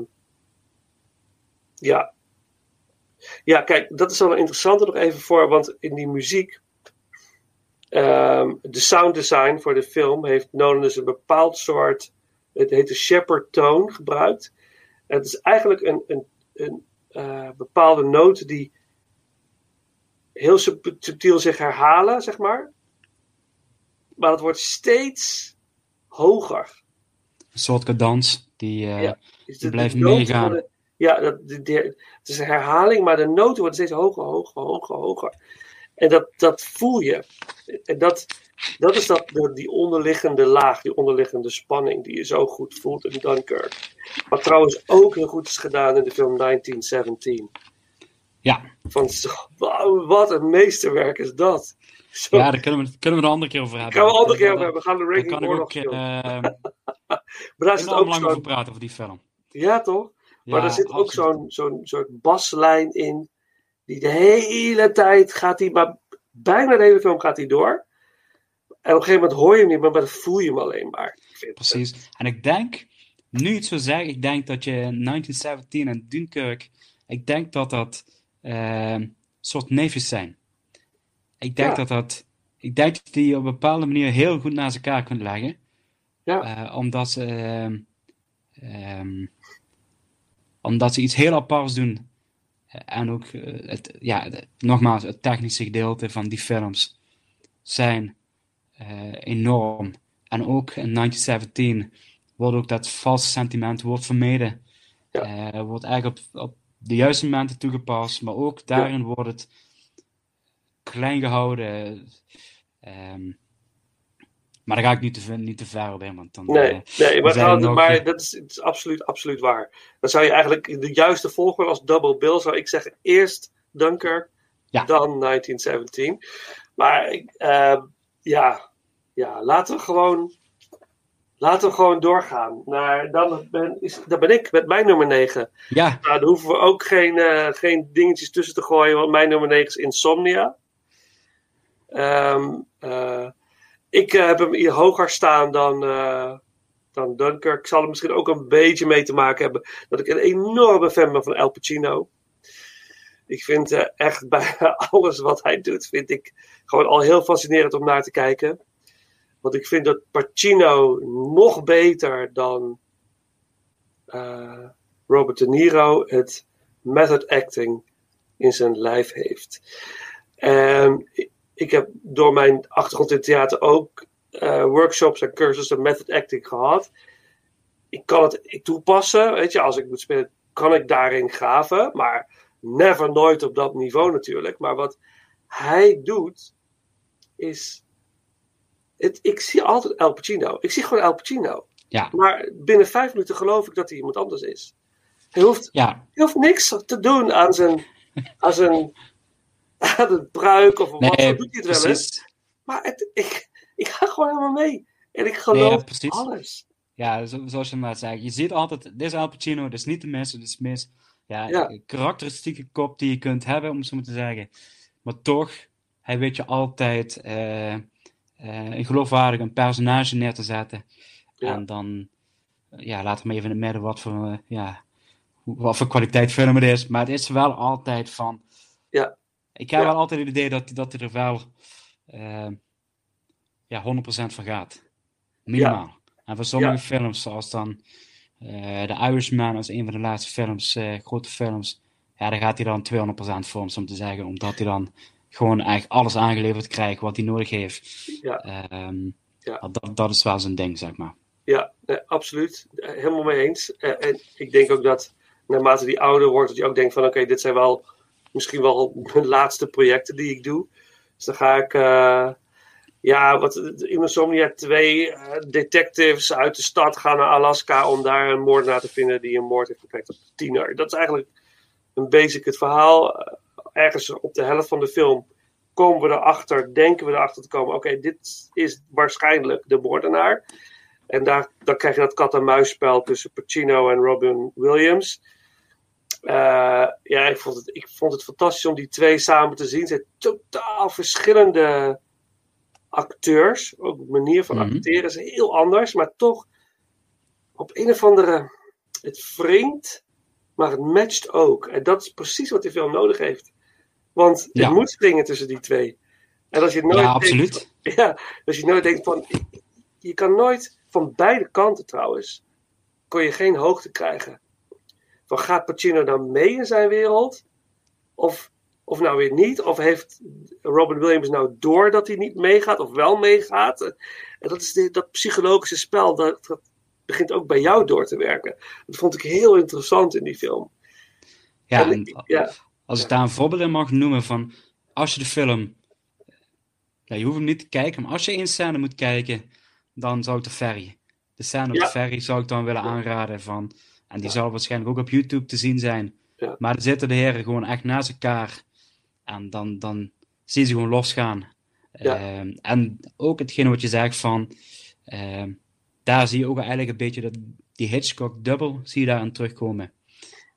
ja, ja, kijk, dat is wel een interessante nog even voor, want in die muziek, ehm, de sound design voor de film heeft Nolan dus een bepaald soort, het heet de Shepard tone gebruikt. En het is eigenlijk een, een, een eh, bepaalde noot die heel subtiel zich herhalen, zeg maar. Maar het wordt steeds hoger. Een soort cadans die, uh, ja, dus die blijft meegaan. Worden, ja, dat, de, de, het is een herhaling, maar de noten worden steeds hoger, hoger, hoger, hoger. En dat, dat voel je. En dat, dat is dat, die onderliggende laag, die onderliggende spanning die je zo goed voelt in Dunkirk. Wat trouwens ook heel goed is gedaan in de film 1917. Ja. Van, wow, wat een meesterwerk is dat. Zo. Ja, daar kunnen we, kunnen we een andere keer over hebben. Gaan we een andere keer over hebben. We gaan de Ranking ik ook, uh, Maar daar zit ook lang over praten over die film. Ja, toch? Ja, maar er zit ook zo'n zo'n soort baslijn in. Die de hele tijd gaat hij, maar bijna de hele film gaat hij door. En op een gegeven moment hoor je hem niet meer, maar dan voel je hem alleen maar. Precies. En ik denk, nu het zo zeg, ik denk dat je 1917 en Dunkirk, ik denk dat dat uh, soort neefjes zijn. Ik denk Ja. dat dat, ik denk dat die op een bepaalde manier heel goed naast elkaar kunt leggen. Ja. Uh, omdat ze, ehm, ehm, omdat ze iets heel aparts doen. En ook, uh, het, ja, nogmaals, het technische gedeelte van die films zijn eh, enorm. En ook in 1917 wordt ook dat valse sentiment wordt vermeden. Eh, wordt eigenlijk op, op de juiste momenten toegepast, maar ook daarin wordt het klein gehouden. Ehm, maar daar ga ik niet te, ver- niet te ver op in, want dan... Nee, eh, nee maar, maar dat is, het is absoluut, absoluut waar. Dan zou je eigenlijk de juiste volgorde als double bill, zou ik zeggen, eerst Dunkirk, Ja. dan 1917. Maar ik, eh, ja, ja, laten we gewoon, laten we gewoon doorgaan. Naar, dan, ben, is, dan ben ik met mijn nummer 9. Ja, Nou, daar hoeven we ook geen, eh, geen dingetjes tussen te gooien, want mijn nummer 9 is Insomnia. Ehm, eh, ik eh, heb hem hier hoger staan dan, eh, dan. Ik zal er misschien ook een beetje mee te maken hebben dat ik een enorme fan ben van El Pacino. Ik vind eh, echt bijna alles wat hij doet, vind ik gewoon al heel fascinerend om naar te kijken. Want ik vind dat Pacino nog beter dan Robert De Niro het method acting in zijn lijf heeft. En ik- heb door mijn achtergrond in theater ook eh, workshops en cursussen method acting gehad. Ik kan het toepassen, weet je, als ik moet spelen, kan ik daarin graven, maar never nooit op dat niveau natuurlijk. Maar wat hij doet, is. Het, ik zie altijd El Pacino. Ik zie gewoon El Pacino. ja, Maar binnen vijf minuten geloof ik dat hij iemand anders is. Hij hoeft, ja. hij hoeft niks te doen aan zijn, aan zijn, aan een pruik of wat. Zo doet hij het wel eens. Maar het, ik, ik ga gewoon helemaal mee. En ik geloof alles. Ja, zo- zoals je net zei. Je ziet altijd, dit is Al Pacino, dit is niet de mis, dit is mis. Ja, Ja. karakteristieke kop die je kunt hebben, om het zo maar te zeggen. Maar toch, hij weet je altijd eh, eh, een geloofwaardig een personage neer te zetten. Ja. En dan, eh, ja, laat maar even in het midden wat voor, eh, ja, wat voor kwaliteit film het is. Maar het is wel altijd van... Ja. Ik heb Ja. wel altijd het idee dat, dat hij er wel eh, ja, 100% van gaat. Minimaal. En voor sommige films, zoals dan eh The Irishman, als een van de laatste films, eh, grote films, ja, daar gaat hij dan 200% voor, om zo te zeggen. Omdat hij dan gewoon eigenlijk alles aangeleverd krijgt wat hij nodig heeft. Ja. Ehm, Ja. dat, dat is wel zijn ding, zeg maar. Ja, nee, absoluut. Helemaal mee eens. En ik denk ook dat naarmate die ouder wordt, dat je ook denkt van oké, dit zijn wel misschien wel mijn laatste projecten die ik doe. Dus dan ga ik, eh, ja, wat in Insomnia twee eh, detectives uit de stad gaan naar Alaska om daar een moordenaar te vinden die een moord heeft gepleegd op tiener. Dat is eigenlijk een basic het verhaal. Eh, ergens op de helft van de film komen we erachter, denken we erachter te komen, oké, dit is waarschijnlijk de moordenaar. En daar, dan krijg je dat kat-en-muisspel tussen Pacino en Robin Williams. Eh, ja, ik vond, het, ik vond het fantastisch om die twee samen te zien. Ze zijn totaal verschillende acteurs. Ook de manier van Mhm. acteren is heel anders. Maar toch op een of andere... Het wringt, maar het matcht ook. En dat is precies wat die film nodig heeft. Want het Ja. moet springen tussen die twee. En als je nooit Ja, denkt- absoluut. ja, als je nooit denkt van. Je kan nooit van beide kanten trouwens. kon je geen hoogte krijgen. Van gaat Pacino dan mee in zijn wereld? Of of nou weer niet? Of heeft Robin Williams nou door dat hij niet meegaat of wel meegaat? En dat is de, dat psychologische spel, dat, dat begint ook bij jou door te werken. Dat vond ik heel interessant in die film. Ja, En en ik- ja. als ik daar een voorbeeld in mag noemen van als je de film, ja, je hoeft hem niet te kijken, maar als je één scène moet kijken, dan zou ik de ferry. De scène op Ja. de ferry zou ik dan willen aanraden van, en die zal waarschijnlijk ook op YouTube te zien zijn. Maar dan zitten de heren gewoon echt naast elkaar en dan, dan zie je ze gewoon losgaan. Ehm, en ook hetgene wat je zegt van, ehm, daar zie je ook eigenlijk een beetje dat die Hitchcock dubbel zie je daarin terugkomen.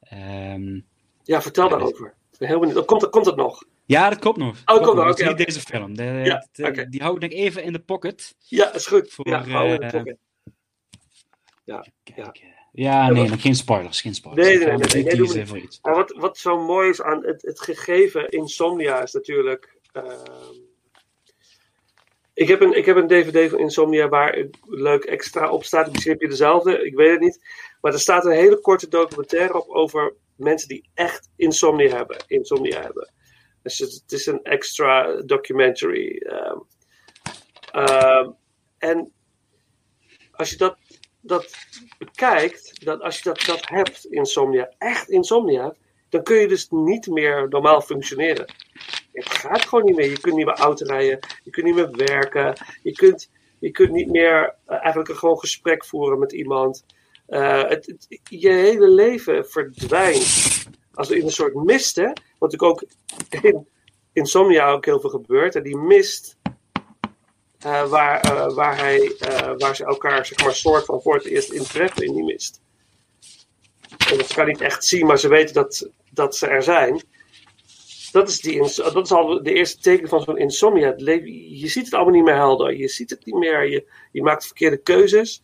Ehm, ja, vertel daarover. Heel benieuwd. Komt, komt het nog? ja, dat komt nog. Oh, komt nog, Dat is oké, niet deze film. De- Ja, de- oké. Die hou ik nog even in de pocket. Ja, is goed. Voor, ja, hou in de eh, pocket. Ja, ja. Ja, nee, nog geen spoilers. Geen spoilers. Nee, nee, nee, maar wat, wat zo mooi is aan het, het gegeven Insomnia is natuurlijk. ehm, ik, heb een, ik heb een DVD van Insomnia waar een leuk extra op staat. Misschien heb je dezelfde, ik weet het niet. Maar er staat een hele korte documentaire op over mensen die echt insomnia hebben. Insomnia hebben. Dus het, het is een extra documentary. ehm. Ehm, en als je dat, dat bekijkt, dat als je dat, dat hebt, insomnia, echt insomnia, dan kun je dus niet meer normaal functioneren. Het gaat gewoon niet meer. Je kunt niet meer auto rijden, je kunt niet meer werken, je kunt, je kunt niet meer eh, eigenlijk een gewoon gesprek voeren met iemand. Eh, het- je hele leven verdwijnt. Als in een soort mist, hè? Wat ik ook in insomnia ook heel veel gebeurt. En die mist eh, waar, eh, waar, hij, eh, waar ze elkaar zeg maar, soort van voor het eerst in treffen in die mist. En dat kan niet echt zien, maar ze weten dat, dat ze er zijn. Dat is, die, dat is al de eerste teken van zo'n insomnia. Je ziet het allemaal niet meer helder. Je ziet het niet meer. Je, je maakt verkeerde keuzes.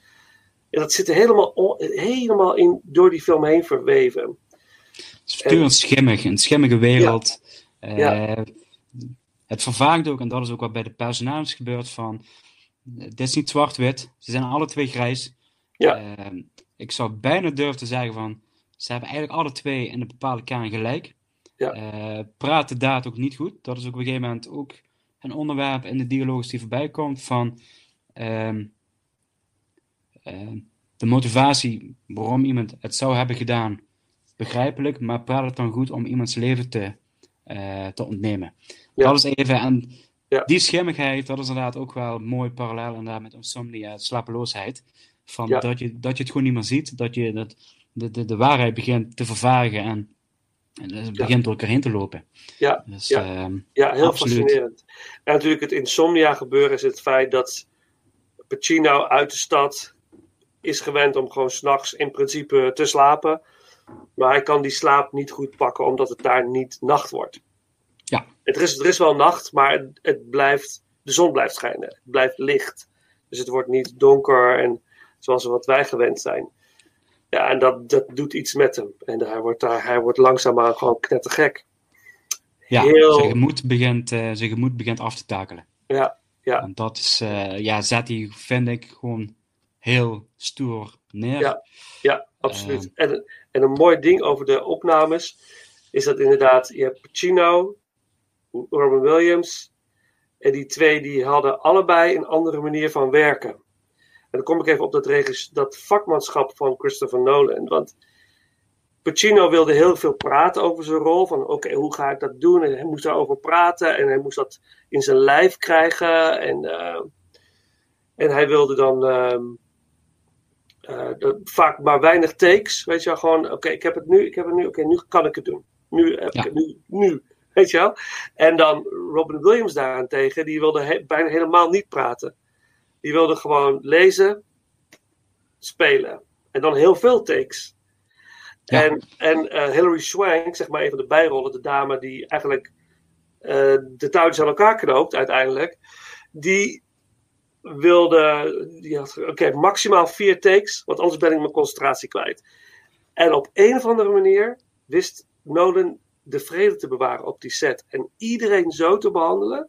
En dat zit er helemaal, helemaal in, door die film heen verweven. Het is puur een schimmig, een schimmige wereld. Ja. Het vervaagt ook, en dat is ook wat bij de personages gebeurt, van het is niet zwart-wit, ze zijn alle twee grijs. Ja. Eh, ik zou bijna durven te zeggen van, ze hebben eigenlijk alle twee in een bepaalde kern gelijk. Ja. Eh, praten daad ook niet goed. Dat is ook op een gegeven moment ook een onderwerp in de dialoog die voorbij komt van ehm, ehm, de motivatie waarom iemand het zou hebben gedaan, begrijpelijk, maar praat het dan goed om iemands leven te, eh, te ontnemen. Ja. Dat is even, en die schimmigheid, dat is inderdaad ook wel mooi parallel inderdaad met insomnia, slapeloosheid. Van dat, je, dat je het gewoon niet meer ziet, dat je dat, de, de, de waarheid begint te vervagen en, en begint door elkaar heen te lopen. Ja, Dus, ja. ehm, Ja, heel absoluut. fascinerend. En natuurlijk het insomnia gebeuren is het feit dat Pacino uit de stad is gewend om gewoon s'nachts in principe te slapen. Maar hij kan die slaap niet goed pakken omdat het daar niet nacht wordt. Het is, er is wel nacht, maar het, het blijft, de zon blijft schijnen. Het blijft licht. Dus het wordt niet donker en zoals wat wij gewend zijn. Ja, en dat, dat doet iets met hem. En hij wordt, daar, hij wordt langzaamaan gewoon knettergek. Ja, Heel- zijn, gemoed begint, eh, zijn gemoed begint af te takelen. Ja, ja. En dat is, eh, ja, zet hij, vind ik, gewoon heel stoer neer. Ja, ja absoluut. en, en een mooi ding over de opnames is dat inderdaad, je hebt Pacino, Robin Williams, en die twee die hadden allebei een andere manier van werken. En dan kom ik even op dat, regis, dat vakmanschap van Christopher Nolan. Want Pacino wilde heel veel praten over zijn rol. Van oké, hoe ga ik dat doen? En hij moest daarover praten. En hij moest dat in zijn lijf krijgen. En, eh, en hij wilde dan ehm, eh, vaak maar weinig takes. Weet je wel, gewoon oké, ik heb het nu, ik heb het nu, oké, nu kan ik het doen. Nu heb ik het, nu, nu. Weet je wel? En dan Robin Williams daarentegen, die wilde he- bijna helemaal niet praten. Die wilde gewoon lezen, spelen. En dan heel veel takes. En, en eh, Hilary Swank, zeg maar even de bijrollen, de dame die eigenlijk eh, de touwtjes aan elkaar knoopt uiteindelijk, die wilde, die had, oké, maximaal vier takes, want anders ben ik mijn concentratie kwijt. En op een of andere manier wist Nolan de vrede te bewaren op die set. En iedereen zo te behandelen,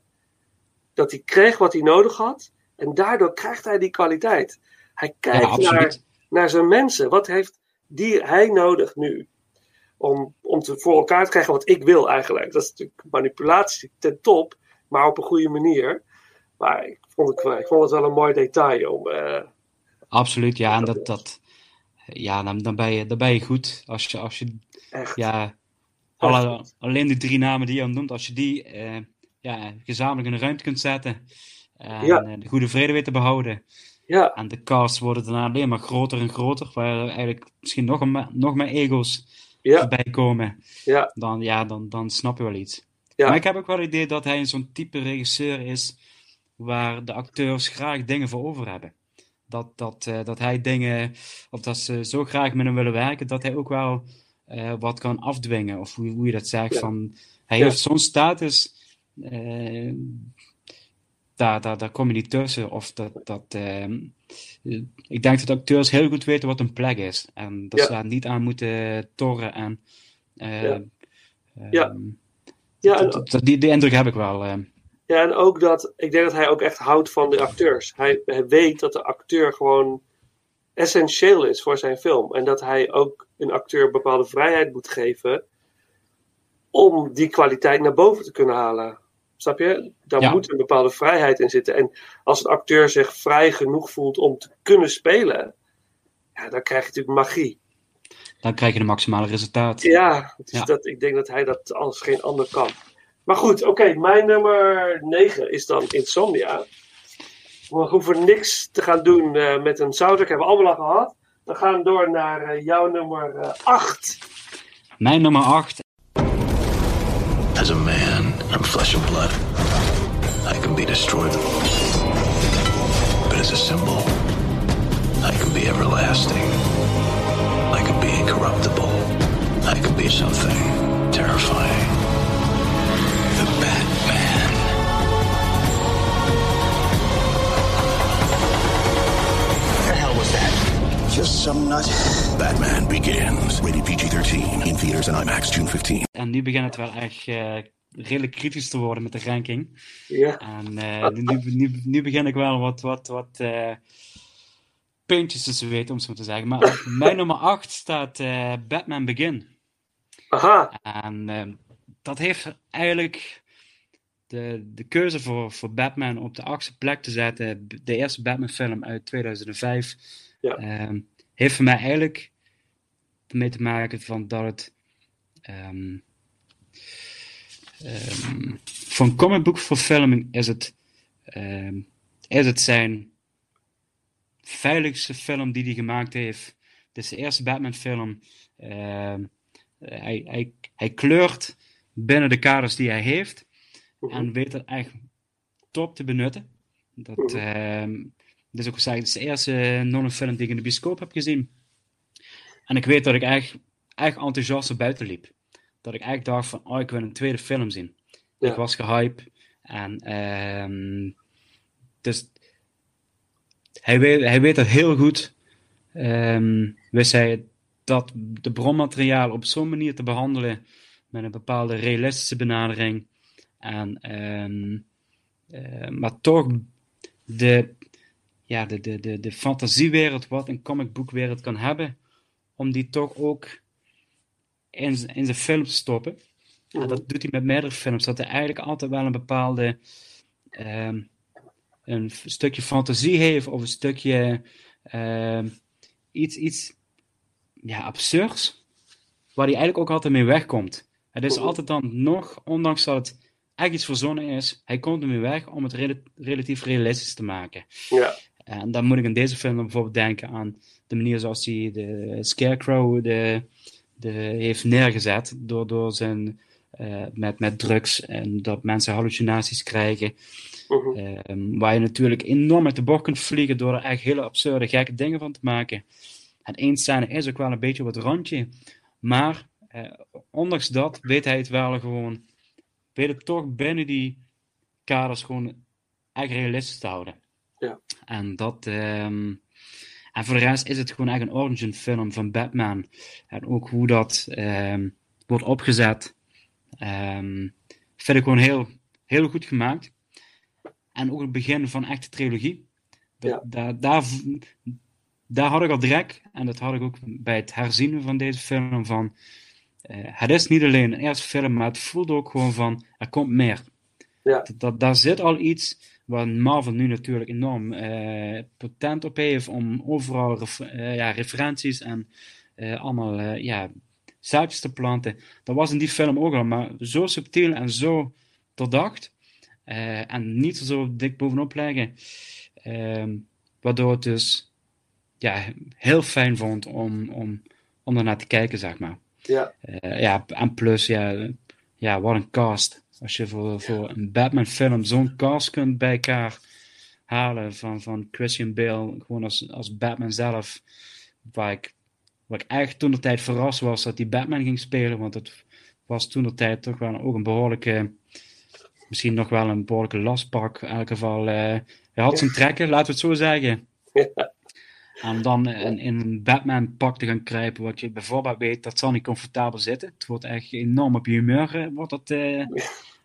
dat hij kreeg wat hij nodig had. En daardoor krijgt hij die kwaliteit. Hij kijkt naar, naar zijn mensen. Wat heeft die, hij nodig nu? om, om te, voor elkaar te krijgen wat ik wil eigenlijk. Dat is natuurlijk manipulatie ten top, maar op een goede manier. Maar ik vond het, ik vond het wel een mooi detail om. Uh, Absoluut, ja. En dat, dat, ja, dan, dan, ben je, dan ben je goed. Als je, als je Echt. ja, alle, alleen die drie namen die je noemt, als je die uh, ja, gezamenlijk in de ruimte kunt zetten en Ja. eh, de goede vrede weet te behouden. Ja. En de cast worden daarna alleen maar groter en groter, waar er eigenlijk misschien nog, een, nog meer ego's Ja. voorbij komen. Ja. Dan, ja, dan, dan snap je wel iets. Ja. Maar ik heb ook wel het idee dat hij zo'n type regisseur is waar de acteurs graag dingen voor over hebben. Dat, dat, eh, dat hij dingen, of dat ze zo graag met hem willen werken, dat hij ook wel eh, wat kan afdwingen. Of hoe, hoe je dat zegt. Ja. Van, hij Ja. heeft zo'n status, eh, daar, daar, daar kom je niet tussen. Of dat, dat, eh, ik denk dat acteurs heel goed weten wat een plek is. En dat Ja. ze daar niet aan moeten torren. En, eh, Ja. ehm, Ja. Ja, en, dat- dat- die, die indruk heb ik wel. ja, en ook dat, ik denk dat hij ook echt houdt van de acteurs. Hij, hij weet dat de acteur gewoon essentieel is voor zijn film. En dat hij ook een acteur bepaalde vrijheid moet geven om die kwaliteit naar boven te kunnen halen. Snap je? Daar Ja. moet een bepaalde vrijheid in zitten. En als een acteur zich vrij genoeg voelt om te kunnen spelen, ja, dan krijg je natuurlijk magie. Dan krijg je de maximale resultaat. Ja, dus Ja. Dat, ik denk dat hij dat als geen ander kan. Maar goed, oké, mijn nummer 9 is dan Insomnia. We hoeven niks te gaan doen eh, met een soundtrack, hebben we allemaal al gehad. We gaan door naar eh, jouw nummer 8. Mijn nummer 8. As a man, I'm flesh and blood. I can be destroyed. But as a symbol, I can be everlasting. I can be incorruptible. I can be something terrifying. Just some nut. Batman Begins. Rated PG-13. In theaters and IMAX June 15. En nu begint het wel echt eh, redelijk kritisch te worden met de ranking. Ja. En eh, nu, nu, nu begin ik wel wat, wat, wat eh, puntjes te zweten, om het zo te zeggen. Maar op mijn nummer 8 staat eh, Batman Begin. Aha. En eh, dat heeft eigenlijk de, de keuze voor, voor Batman op de achtste plek te zetten. De eerste Batman-film uit 2005. Ja. ehm, heeft voor mij eigenlijk ermee te maken van dat het. ehm ehm, voor een comicboekverfilming is het, is het zijn veiligste film die hij gemaakt heeft. Dit is de eerste Batman-film. ehm, hij, hij, hij kleurt binnen de kaders die hij heeft. En weet dat echt top te benutten. Dat, ehm dit is ook gezegd, het is de eerste Nolan-film die ik in de bioscoop heb gezien. En ik weet dat ik echt, echt enthousiast er buiten liep. Dat ik echt dacht van, oh, ik wil een tweede film zien. Ja. Ik was gehyped. En ehm dus hij weet, hij weet dat heel goed. Ehm wist hij dat de bronmateriaal op zo'n manier te behandelen. Met een bepaalde realistische benadering. En, ehm, eh, maar toch de, ja, de, de, de, de fantasiewereld wat een comicboekwereld kan hebben. Om die toch ook in, in zijn film te stoppen. En dat doet hij met meerdere films. Dat hij eigenlijk altijd wel een bepaalde ehm, een stukje fantasie heeft of een stukje ehm, iets, iets ja, absurds, waar hij eigenlijk ook altijd mee wegkomt. Het is altijd dan nog, ondanks dat het echt iets verzonnen is, hij komt ermee weg om het rela- relatief realistisch te maken. Ja. En dan moet ik in deze film bijvoorbeeld denken aan de manier zoals hij de Scarecrow de, de, heeft neergezet door, door zijn, eh, met, met drugs en dat mensen hallucinaties krijgen. Ehm, waar je natuurlijk enorm met de bocht kunt vliegen door er echt hele absurde, gekke dingen van te maken. En één scène is ook wel een beetje het randje. Maar eh, ondanks dat weet hij het wel gewoon, weet het toch binnen die kaders gewoon echt realistisch te houden. Ja. En dat. ehm, en voor de rest is het gewoon echt een origin film van Batman. En ook hoe dat ehm, wordt opgezet. ehm, vind ik gewoon heel, heel goed gemaakt. En ook het begin van echt de trilogie. Daar, daar, daar had ik al direct, en dat had ik ook bij het herzien van deze film, van eh, het is niet alleen een eerste film, maar het voelt ook gewoon van, er komt meer. Ja. Dat, daar zit al iets waar Marvel nu natuurlijk enorm eh, potent op heeft om overal eh, ja, referenties en eh, allemaal ja, zaadjes te planten. Dat was in die film ook al, maar zo subtiel en zo doordacht. en niet zo dik bovenop leggen. Ehm, waardoor het dus ja, heel fijn vond om, om, om ernaar te kijken, zeg maar. Ja. Ja, en plus, ja, ja, wat een cast. Als je voor, voor een Batman-film zo'n cast kunt bij elkaar halen van, van Christian Bale, gewoon als, als Batman zelf, waar ik, waar ik echt toen de tijd verrast was dat hij Batman ging spelen, want het was toen de tijd toch wel ook een behoorlijke, misschien nog wel een behoorlijke lastpak. In elk geval, eh, hij had zijn trekken, laten we het zo zeggen. En dan in, in een Batman-pak te gaan kruipen, wat je bijvoorbeeld weet, dat zal niet comfortabel zitten. Het wordt echt enorm op je humeur, eh, wordt dat, eh,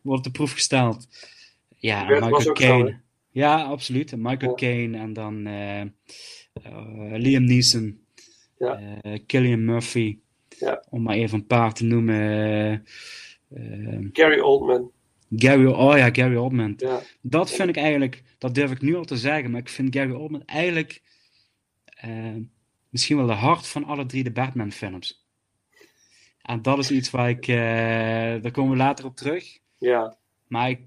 wordt de proef gesteld. Ja, Michael Caine. ja, absoluut. Michael Caine en dan eh, Liam Neeson, Ja. Killian Murphy, Ja. om maar even een paar te noemen. Gary Oldman. Gary, oh ja, Gary Oldman. Ja. Dat vind ik eigenlijk, dat durf ik nu al te zeggen, maar ik vind Gary Oldman eigenlijk misschien wel de hart van alle drie de Batman-films. En dat is iets waar ik, eh, daar komen we later op terug. Ja. Maar ik,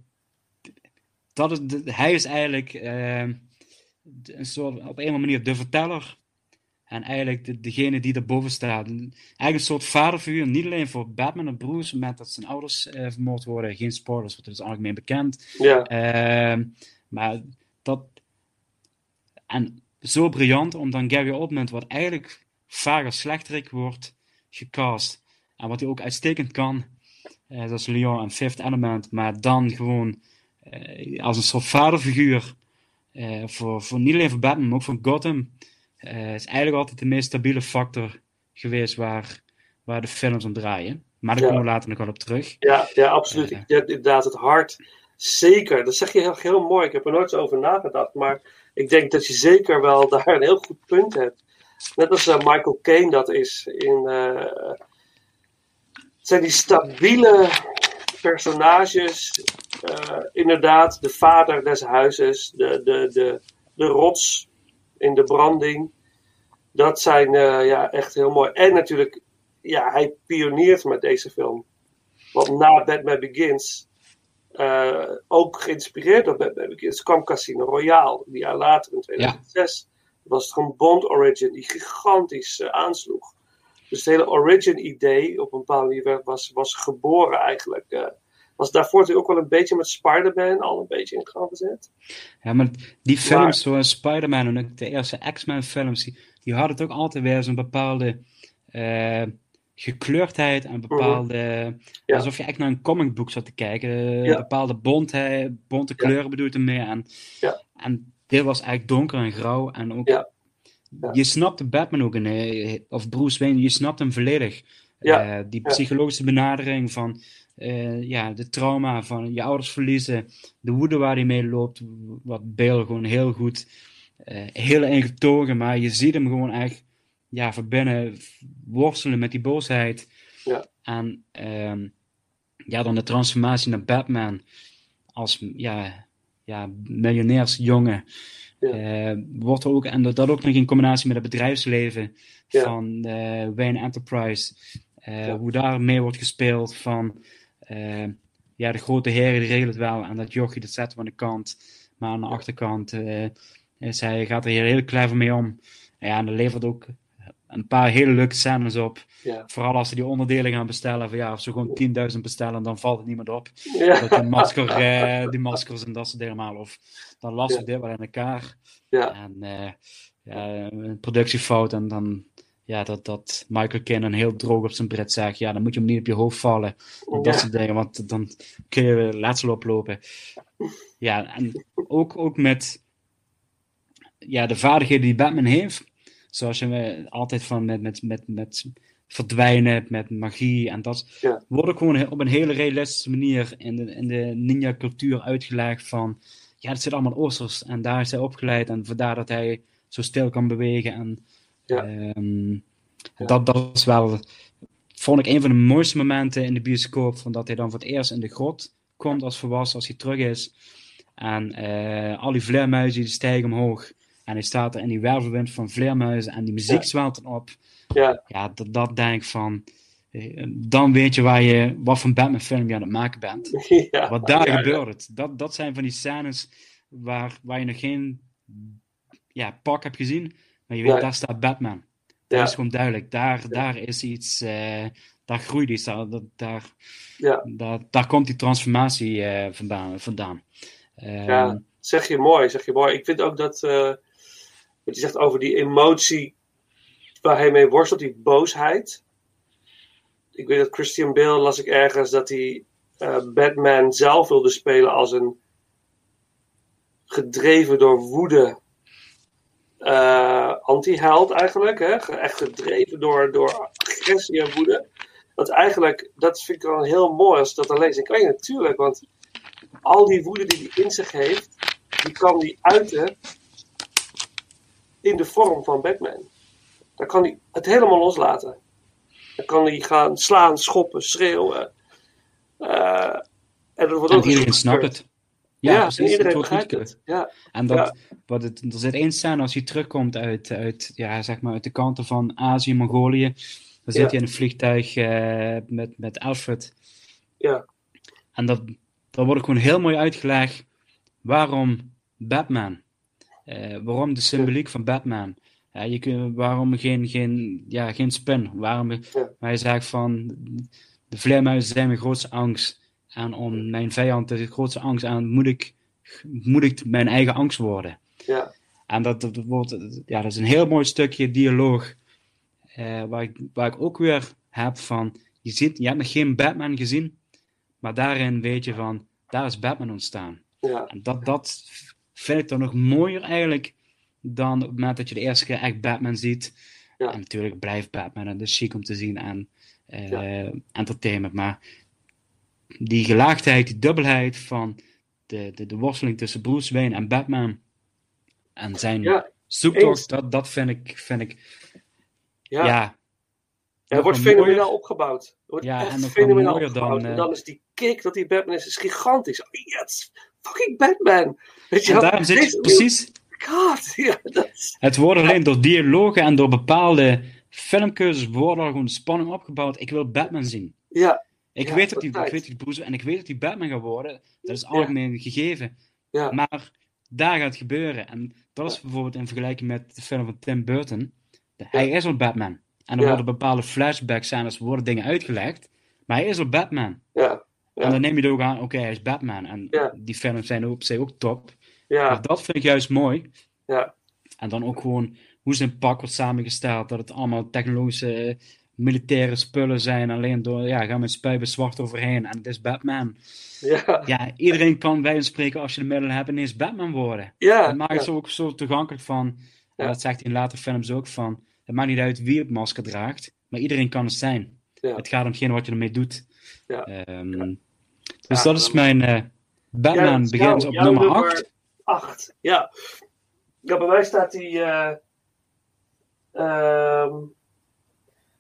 dat is, hij is eigenlijk eh, een soort, op een manier de verteller. En eigenlijk de, degene die erboven staat. Eigenlijk een soort vaderfiguur, niet alleen voor Batman en Bruce, moment dat zijn ouders eh, vermoord worden. Geen spoilers, want dat is algemeen bekend. Ja. Maar dat. En zo briljant om dan Gary Oldman, wat eigenlijk vaak als slechterik wordt gecast. En wat hij ook uitstekend kan, eh, dat is Leon en Fifth Element, maar dan gewoon eh, als een soort vaderfiguur eh, voor, voor niet alleen voor Batman, maar ook voor Gotham. eh, is eigenlijk altijd de meest stabiele factor geweest waar, waar de films om draaien. Maar daar Ja. komen we later nog wel op terug. Ja, ja absoluut. Ik- ja, inderdaad, het hart. Zeker. Dat zeg je heel, heel mooi. Ik heb er nooit zo over nagedacht. Maar ik denk dat je zeker wel daar een heel goed punt hebt. Net als eh, Michael Caine dat is. In, eh, het zijn die stabiele personages. eh, inderdaad, de vader des huizes. De, de, de, de rots in de branding. Dat zijn ja, echt heel mooi. En natuurlijk, ja, hij pioneert met deze film. Want na Batman Begins, eh, ook geïnspireerd door Batman Begins, kwam Casino Royale. Die jaar later, in 2006, was het gewoon Bond Origin, die gigantisch eh, aansloeg. Dus het hele Origin-idee op een bepaalde manier was, was geboren eigenlijk. eh, was daarvoor natuurlijk ook wel een beetje met Spider-Man al een beetje in gang gezet. Ja, maar die films Maar- zoals Spider-Man en ook de eerste X-Men films, die, die hadden het ook altijd weer zo'n bepaalde gekleurdheid en bepaalde... Ja. Alsof je echt naar een comicboek zat te kijken. Ja. bepaalde bontheid, bonte kleuren bedoel ik ermee. En, Ja. en dit was eigenlijk donker en grauw. En ook, Ja. je snapte Batman ook, in, of Bruce Wayne, je snapte hem volledig. Ja. Eh, die Ja. psychologische benadering van eh, ja, de trauma van je ouders verliezen, de woede waar hij mee loopt, wat Bale gewoon heel goed, eh, heel ingetogen, maar je ziet hem gewoon echt ja, van binnen worstelen met die boosheid. Ja. En ehm, ja, dan de transformatie naar Batman als ja, ja, miljonairsjongen. eh, wordt er ook, en dat, ook nog in combinatie met het bedrijfsleven Ja. van eh, Wayne Enterprise. eh, Ja. Hoe daarmee wordt gespeeld van ja, de grote heren die regelen het wel en dat jochie dat zetten we aan de kant. Maar aan de achterkant is hij, gaat er hier heel clever mee om. Ja, en dat levert ook een paar hele leuke scènes op. Ja. Vooral als ze die onderdelen gaan bestellen. Van ja, als ze gewoon 10.000 bestellen, dan valt het niet meer op. Ja. Dat die, masker, eh, die maskers en dat soort dingen. Of dan lassen we dit wel in elkaar. Ja. En eh, ja, een productiefout. En dan ja, dat, dat Michael dan heel droog op zijn Brit zegt. Ja, dan moet je hem niet op je hoofd vallen. En Dat soort dingen. Want dan kun je letsel oplopen. Ja, en ook, ook met ja, de vaardigheden die Batman heeft. Zoals je altijd van met, met, met, met verdwijnen, met magie en dat. Ja. Worden gewoon op een hele realistische manier in de, in de ninja-cultuur uitgelegd van. Ja, het zit allemaal Oosters en daar is hij opgeleid en vandaar dat hij zo stil kan bewegen. En, Ja. ehm, Dat, dat is wel vond ik een van de mooiste momenten in de bioscoop. Van dat hij dan voor het eerst in de grot komt als volwassen, als hij terug is. En eh, al die vleermuizen die stijgen omhoog. En hij staat er in die wervelwind van vleermuizen. En die muziek Ja. zwelt op. Ja. Ja, dat, dat denk ik van. eh, Dan weet je, waar je wat voor Batman film je aan het maken bent. Ja, Wat daar ja, gebeurt. het. Dat, dat zijn van die scènes waar, waar je nog geen ja, pak hebt gezien. Maar je weet, daar staat Batman. Dat is gewoon duidelijk. Daar, daar is iets. eh, daar groeit iets. Daar, daar, Ja. daar, daar komt die transformatie eh, vandaan. vandaan. Ehm, Ja, zeg je mooi, zeg je mooi. Ik vind ook dat, wat je zegt over die emotie waar hij mee worstelt, die boosheid. Ik weet dat Christian Bale, las ik ergens, dat hij eh, Batman zelf wilde spelen als een gedreven door woede eh anti-held eigenlijk. Hè? Echt gedreven door, door agressie en woede. Dat eigenlijk, dat vind ik wel heel mooi als dat dan lees. Ik weet natuurlijk, want al die woede die hij in zich heeft, die kan hij uiten in de vorm van Batman. Dan kan hij het helemaal loslaten. Dan kan hij gaan slaan, schoppen, schreeuwen. Eh, en wordt iedereen snapt het. Ja, Ja, precies. en iedereen het wordt het. Ja. En dat, Ja. wat het, er zit één scène als hij terugkomt uit, uit, ja, zeg maar uit de kanten van Azië, Mongolië. Dan zit Ja. hij in een vliegtuig eh, met, met Alfred. Ja. En dat, dat wordt gewoon heel mooi uitgelegd waarom Batman. Eh, waarom de symboliek van Batman. Ja, je kunt, waarom geen, geen, ja, geen spin? Waarom waar je zegt van de vleermuizen zijn mijn grootste angst. En om mijn vijand de grootste angst aan moet ik, moet ik mijn eigen angst worden. Ja. En dat, dat, wordt, ja, dat is een heel mooi stukje dialoog. eh, waar, ik, waar ik ook weer heb van. Je, ziet, je hebt nog geen Batman gezien. Maar daarin weet je van. Daar is Batman ontstaan. Ja. En dat, dat vind ik dan nog mooier eigenlijk. Dan op het moment dat je de eerste keer echt Batman ziet. Ja. En natuurlijk blijft Batman. En dat is chic om te zien. En eh, Ja. entertainment. Maar die gelaagdheid, die dubbelheid van de, de, de worsteling tussen Bruce Wayne en Batman. En zijn Ja, zoektocht, dat, dat vind ik, vind ik Ja. ja, het wordt mooier. fenomenaal opgebouwd. Het wordt Ja, echt en fenomenaal mooier opgebouwd. dan, En eh, dan is die kick dat die Batman is, is gigantisch. Oh, fucking Batman. Weet je En daarom zit je precies. God, ja, dat. Het wordt alleen door dialogen en door bepaalde filmkeuzes worden er gewoon spanning opgebouwd. Ik wil Batman zien. Ja. Ik, Ja, weet dat die, ik altijd. weet dat die Bruce en ik weet dat die Batman gaat worden. Dat is algemeen gegeven. Ja. Maar daar gaat het gebeuren. En dat is bijvoorbeeld in vergelijking met de film van Tim Burton. Hij is al Batman. En er worden bepaalde flashbacks zijn, er worden dingen uitgelegd. Maar hij is al Batman. Ja. En dan neem je er ook aan, oké, hij is Batman. En Ja. die films zijn op zich ook top. Ja. Maar dat vind ik juist mooi. Ja. En dan ook gewoon hoe zijn pak wordt samengesteld. Dat het allemaal technologische militaire spullen zijn. Alleen door, ja, gaan met spuiven zwart overheen. En het is Batman. Ja. Ja, iedereen kan bij ons spreken als je de middelen hebt ineens Batman worden. Ja, Dat maakt het zo ook zo toegankelijk van. En dat zegt hij in later films ook van. Het maakt niet uit wie het masker draagt. Maar iedereen kan het zijn. Het gaat om hetgene wat je ermee doet. Ja. Ehm, dus Ja, dat is mijn Batman Ja, dat begint op nummer 8. 8. Ja. ja, bij mij staat hij eh, ehm,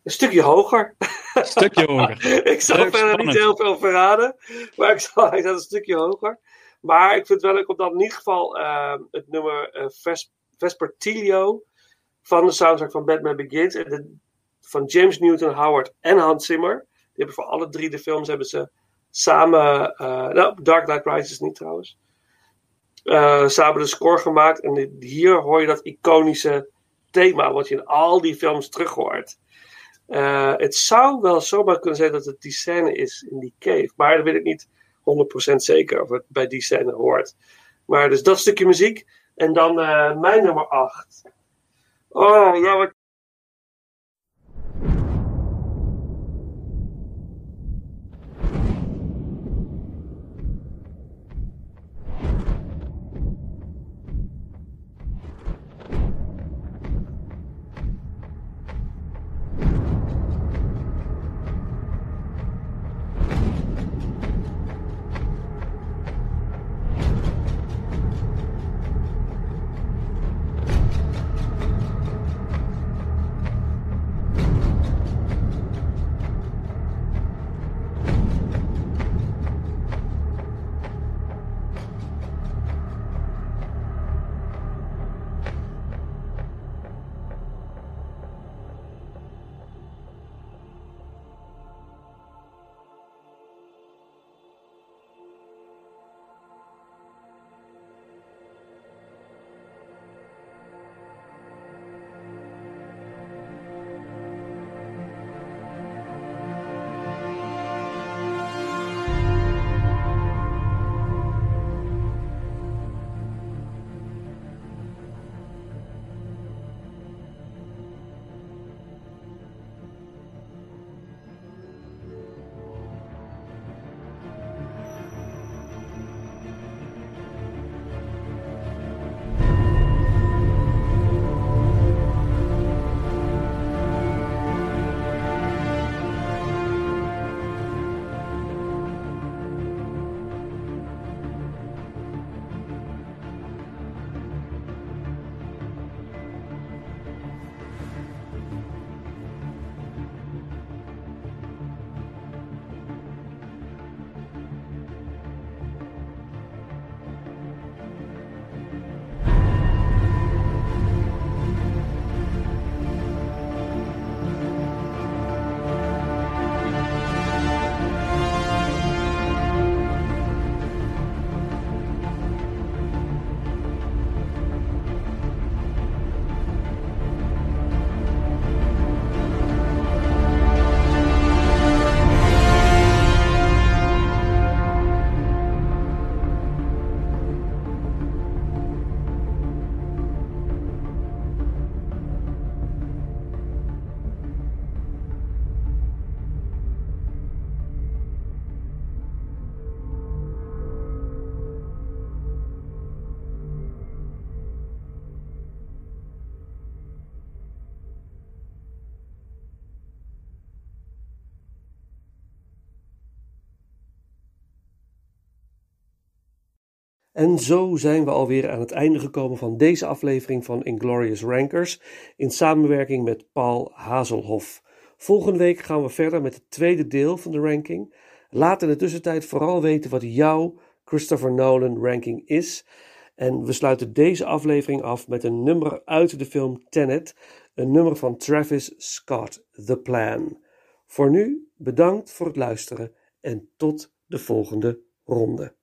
een stukje hoger. Een stukje hoger. ik zal verder niet heel veel verraden, maar ik zal, hij staat een stukje hoger. Maar ik vind wel leuk om dan in ieder geval ehm, het nummer eh, Ves- Vespertilio van de soundtrack van Batman Begins. En de, van James Newton Howard en Hans Zimmer. Die hebben voor alle drie de films hebben ze samen, eh, nou, Dark Knight Rises niet trouwens, eh, samen de score gemaakt. En hier hoor je dat iconische thema wat je in al die films terug hoort. Eh, het zou wel zomaar kunnen zijn dat het die scène is in die cave. Maar dat weet ik niet 100% zeker of het bij die scène hoort. Maar dus dat stukje muziek. En dan eh, mijn nummer 8. Oh, ja, wat En zo zijn we alweer aan het einde gekomen van deze aflevering van Inglorious Rankers in samenwerking met Paul Hazelhoff. Volgende week gaan we verder met het tweede deel van de ranking. Laat in de tussentijd vooral weten wat jouw Christopher Nolan ranking is. En we sluiten deze aflevering af met een nummer uit de film Tenet, een nummer van Travis Scott, The Plan. Voor nu, bedankt voor het luisteren en tot de volgende ronde.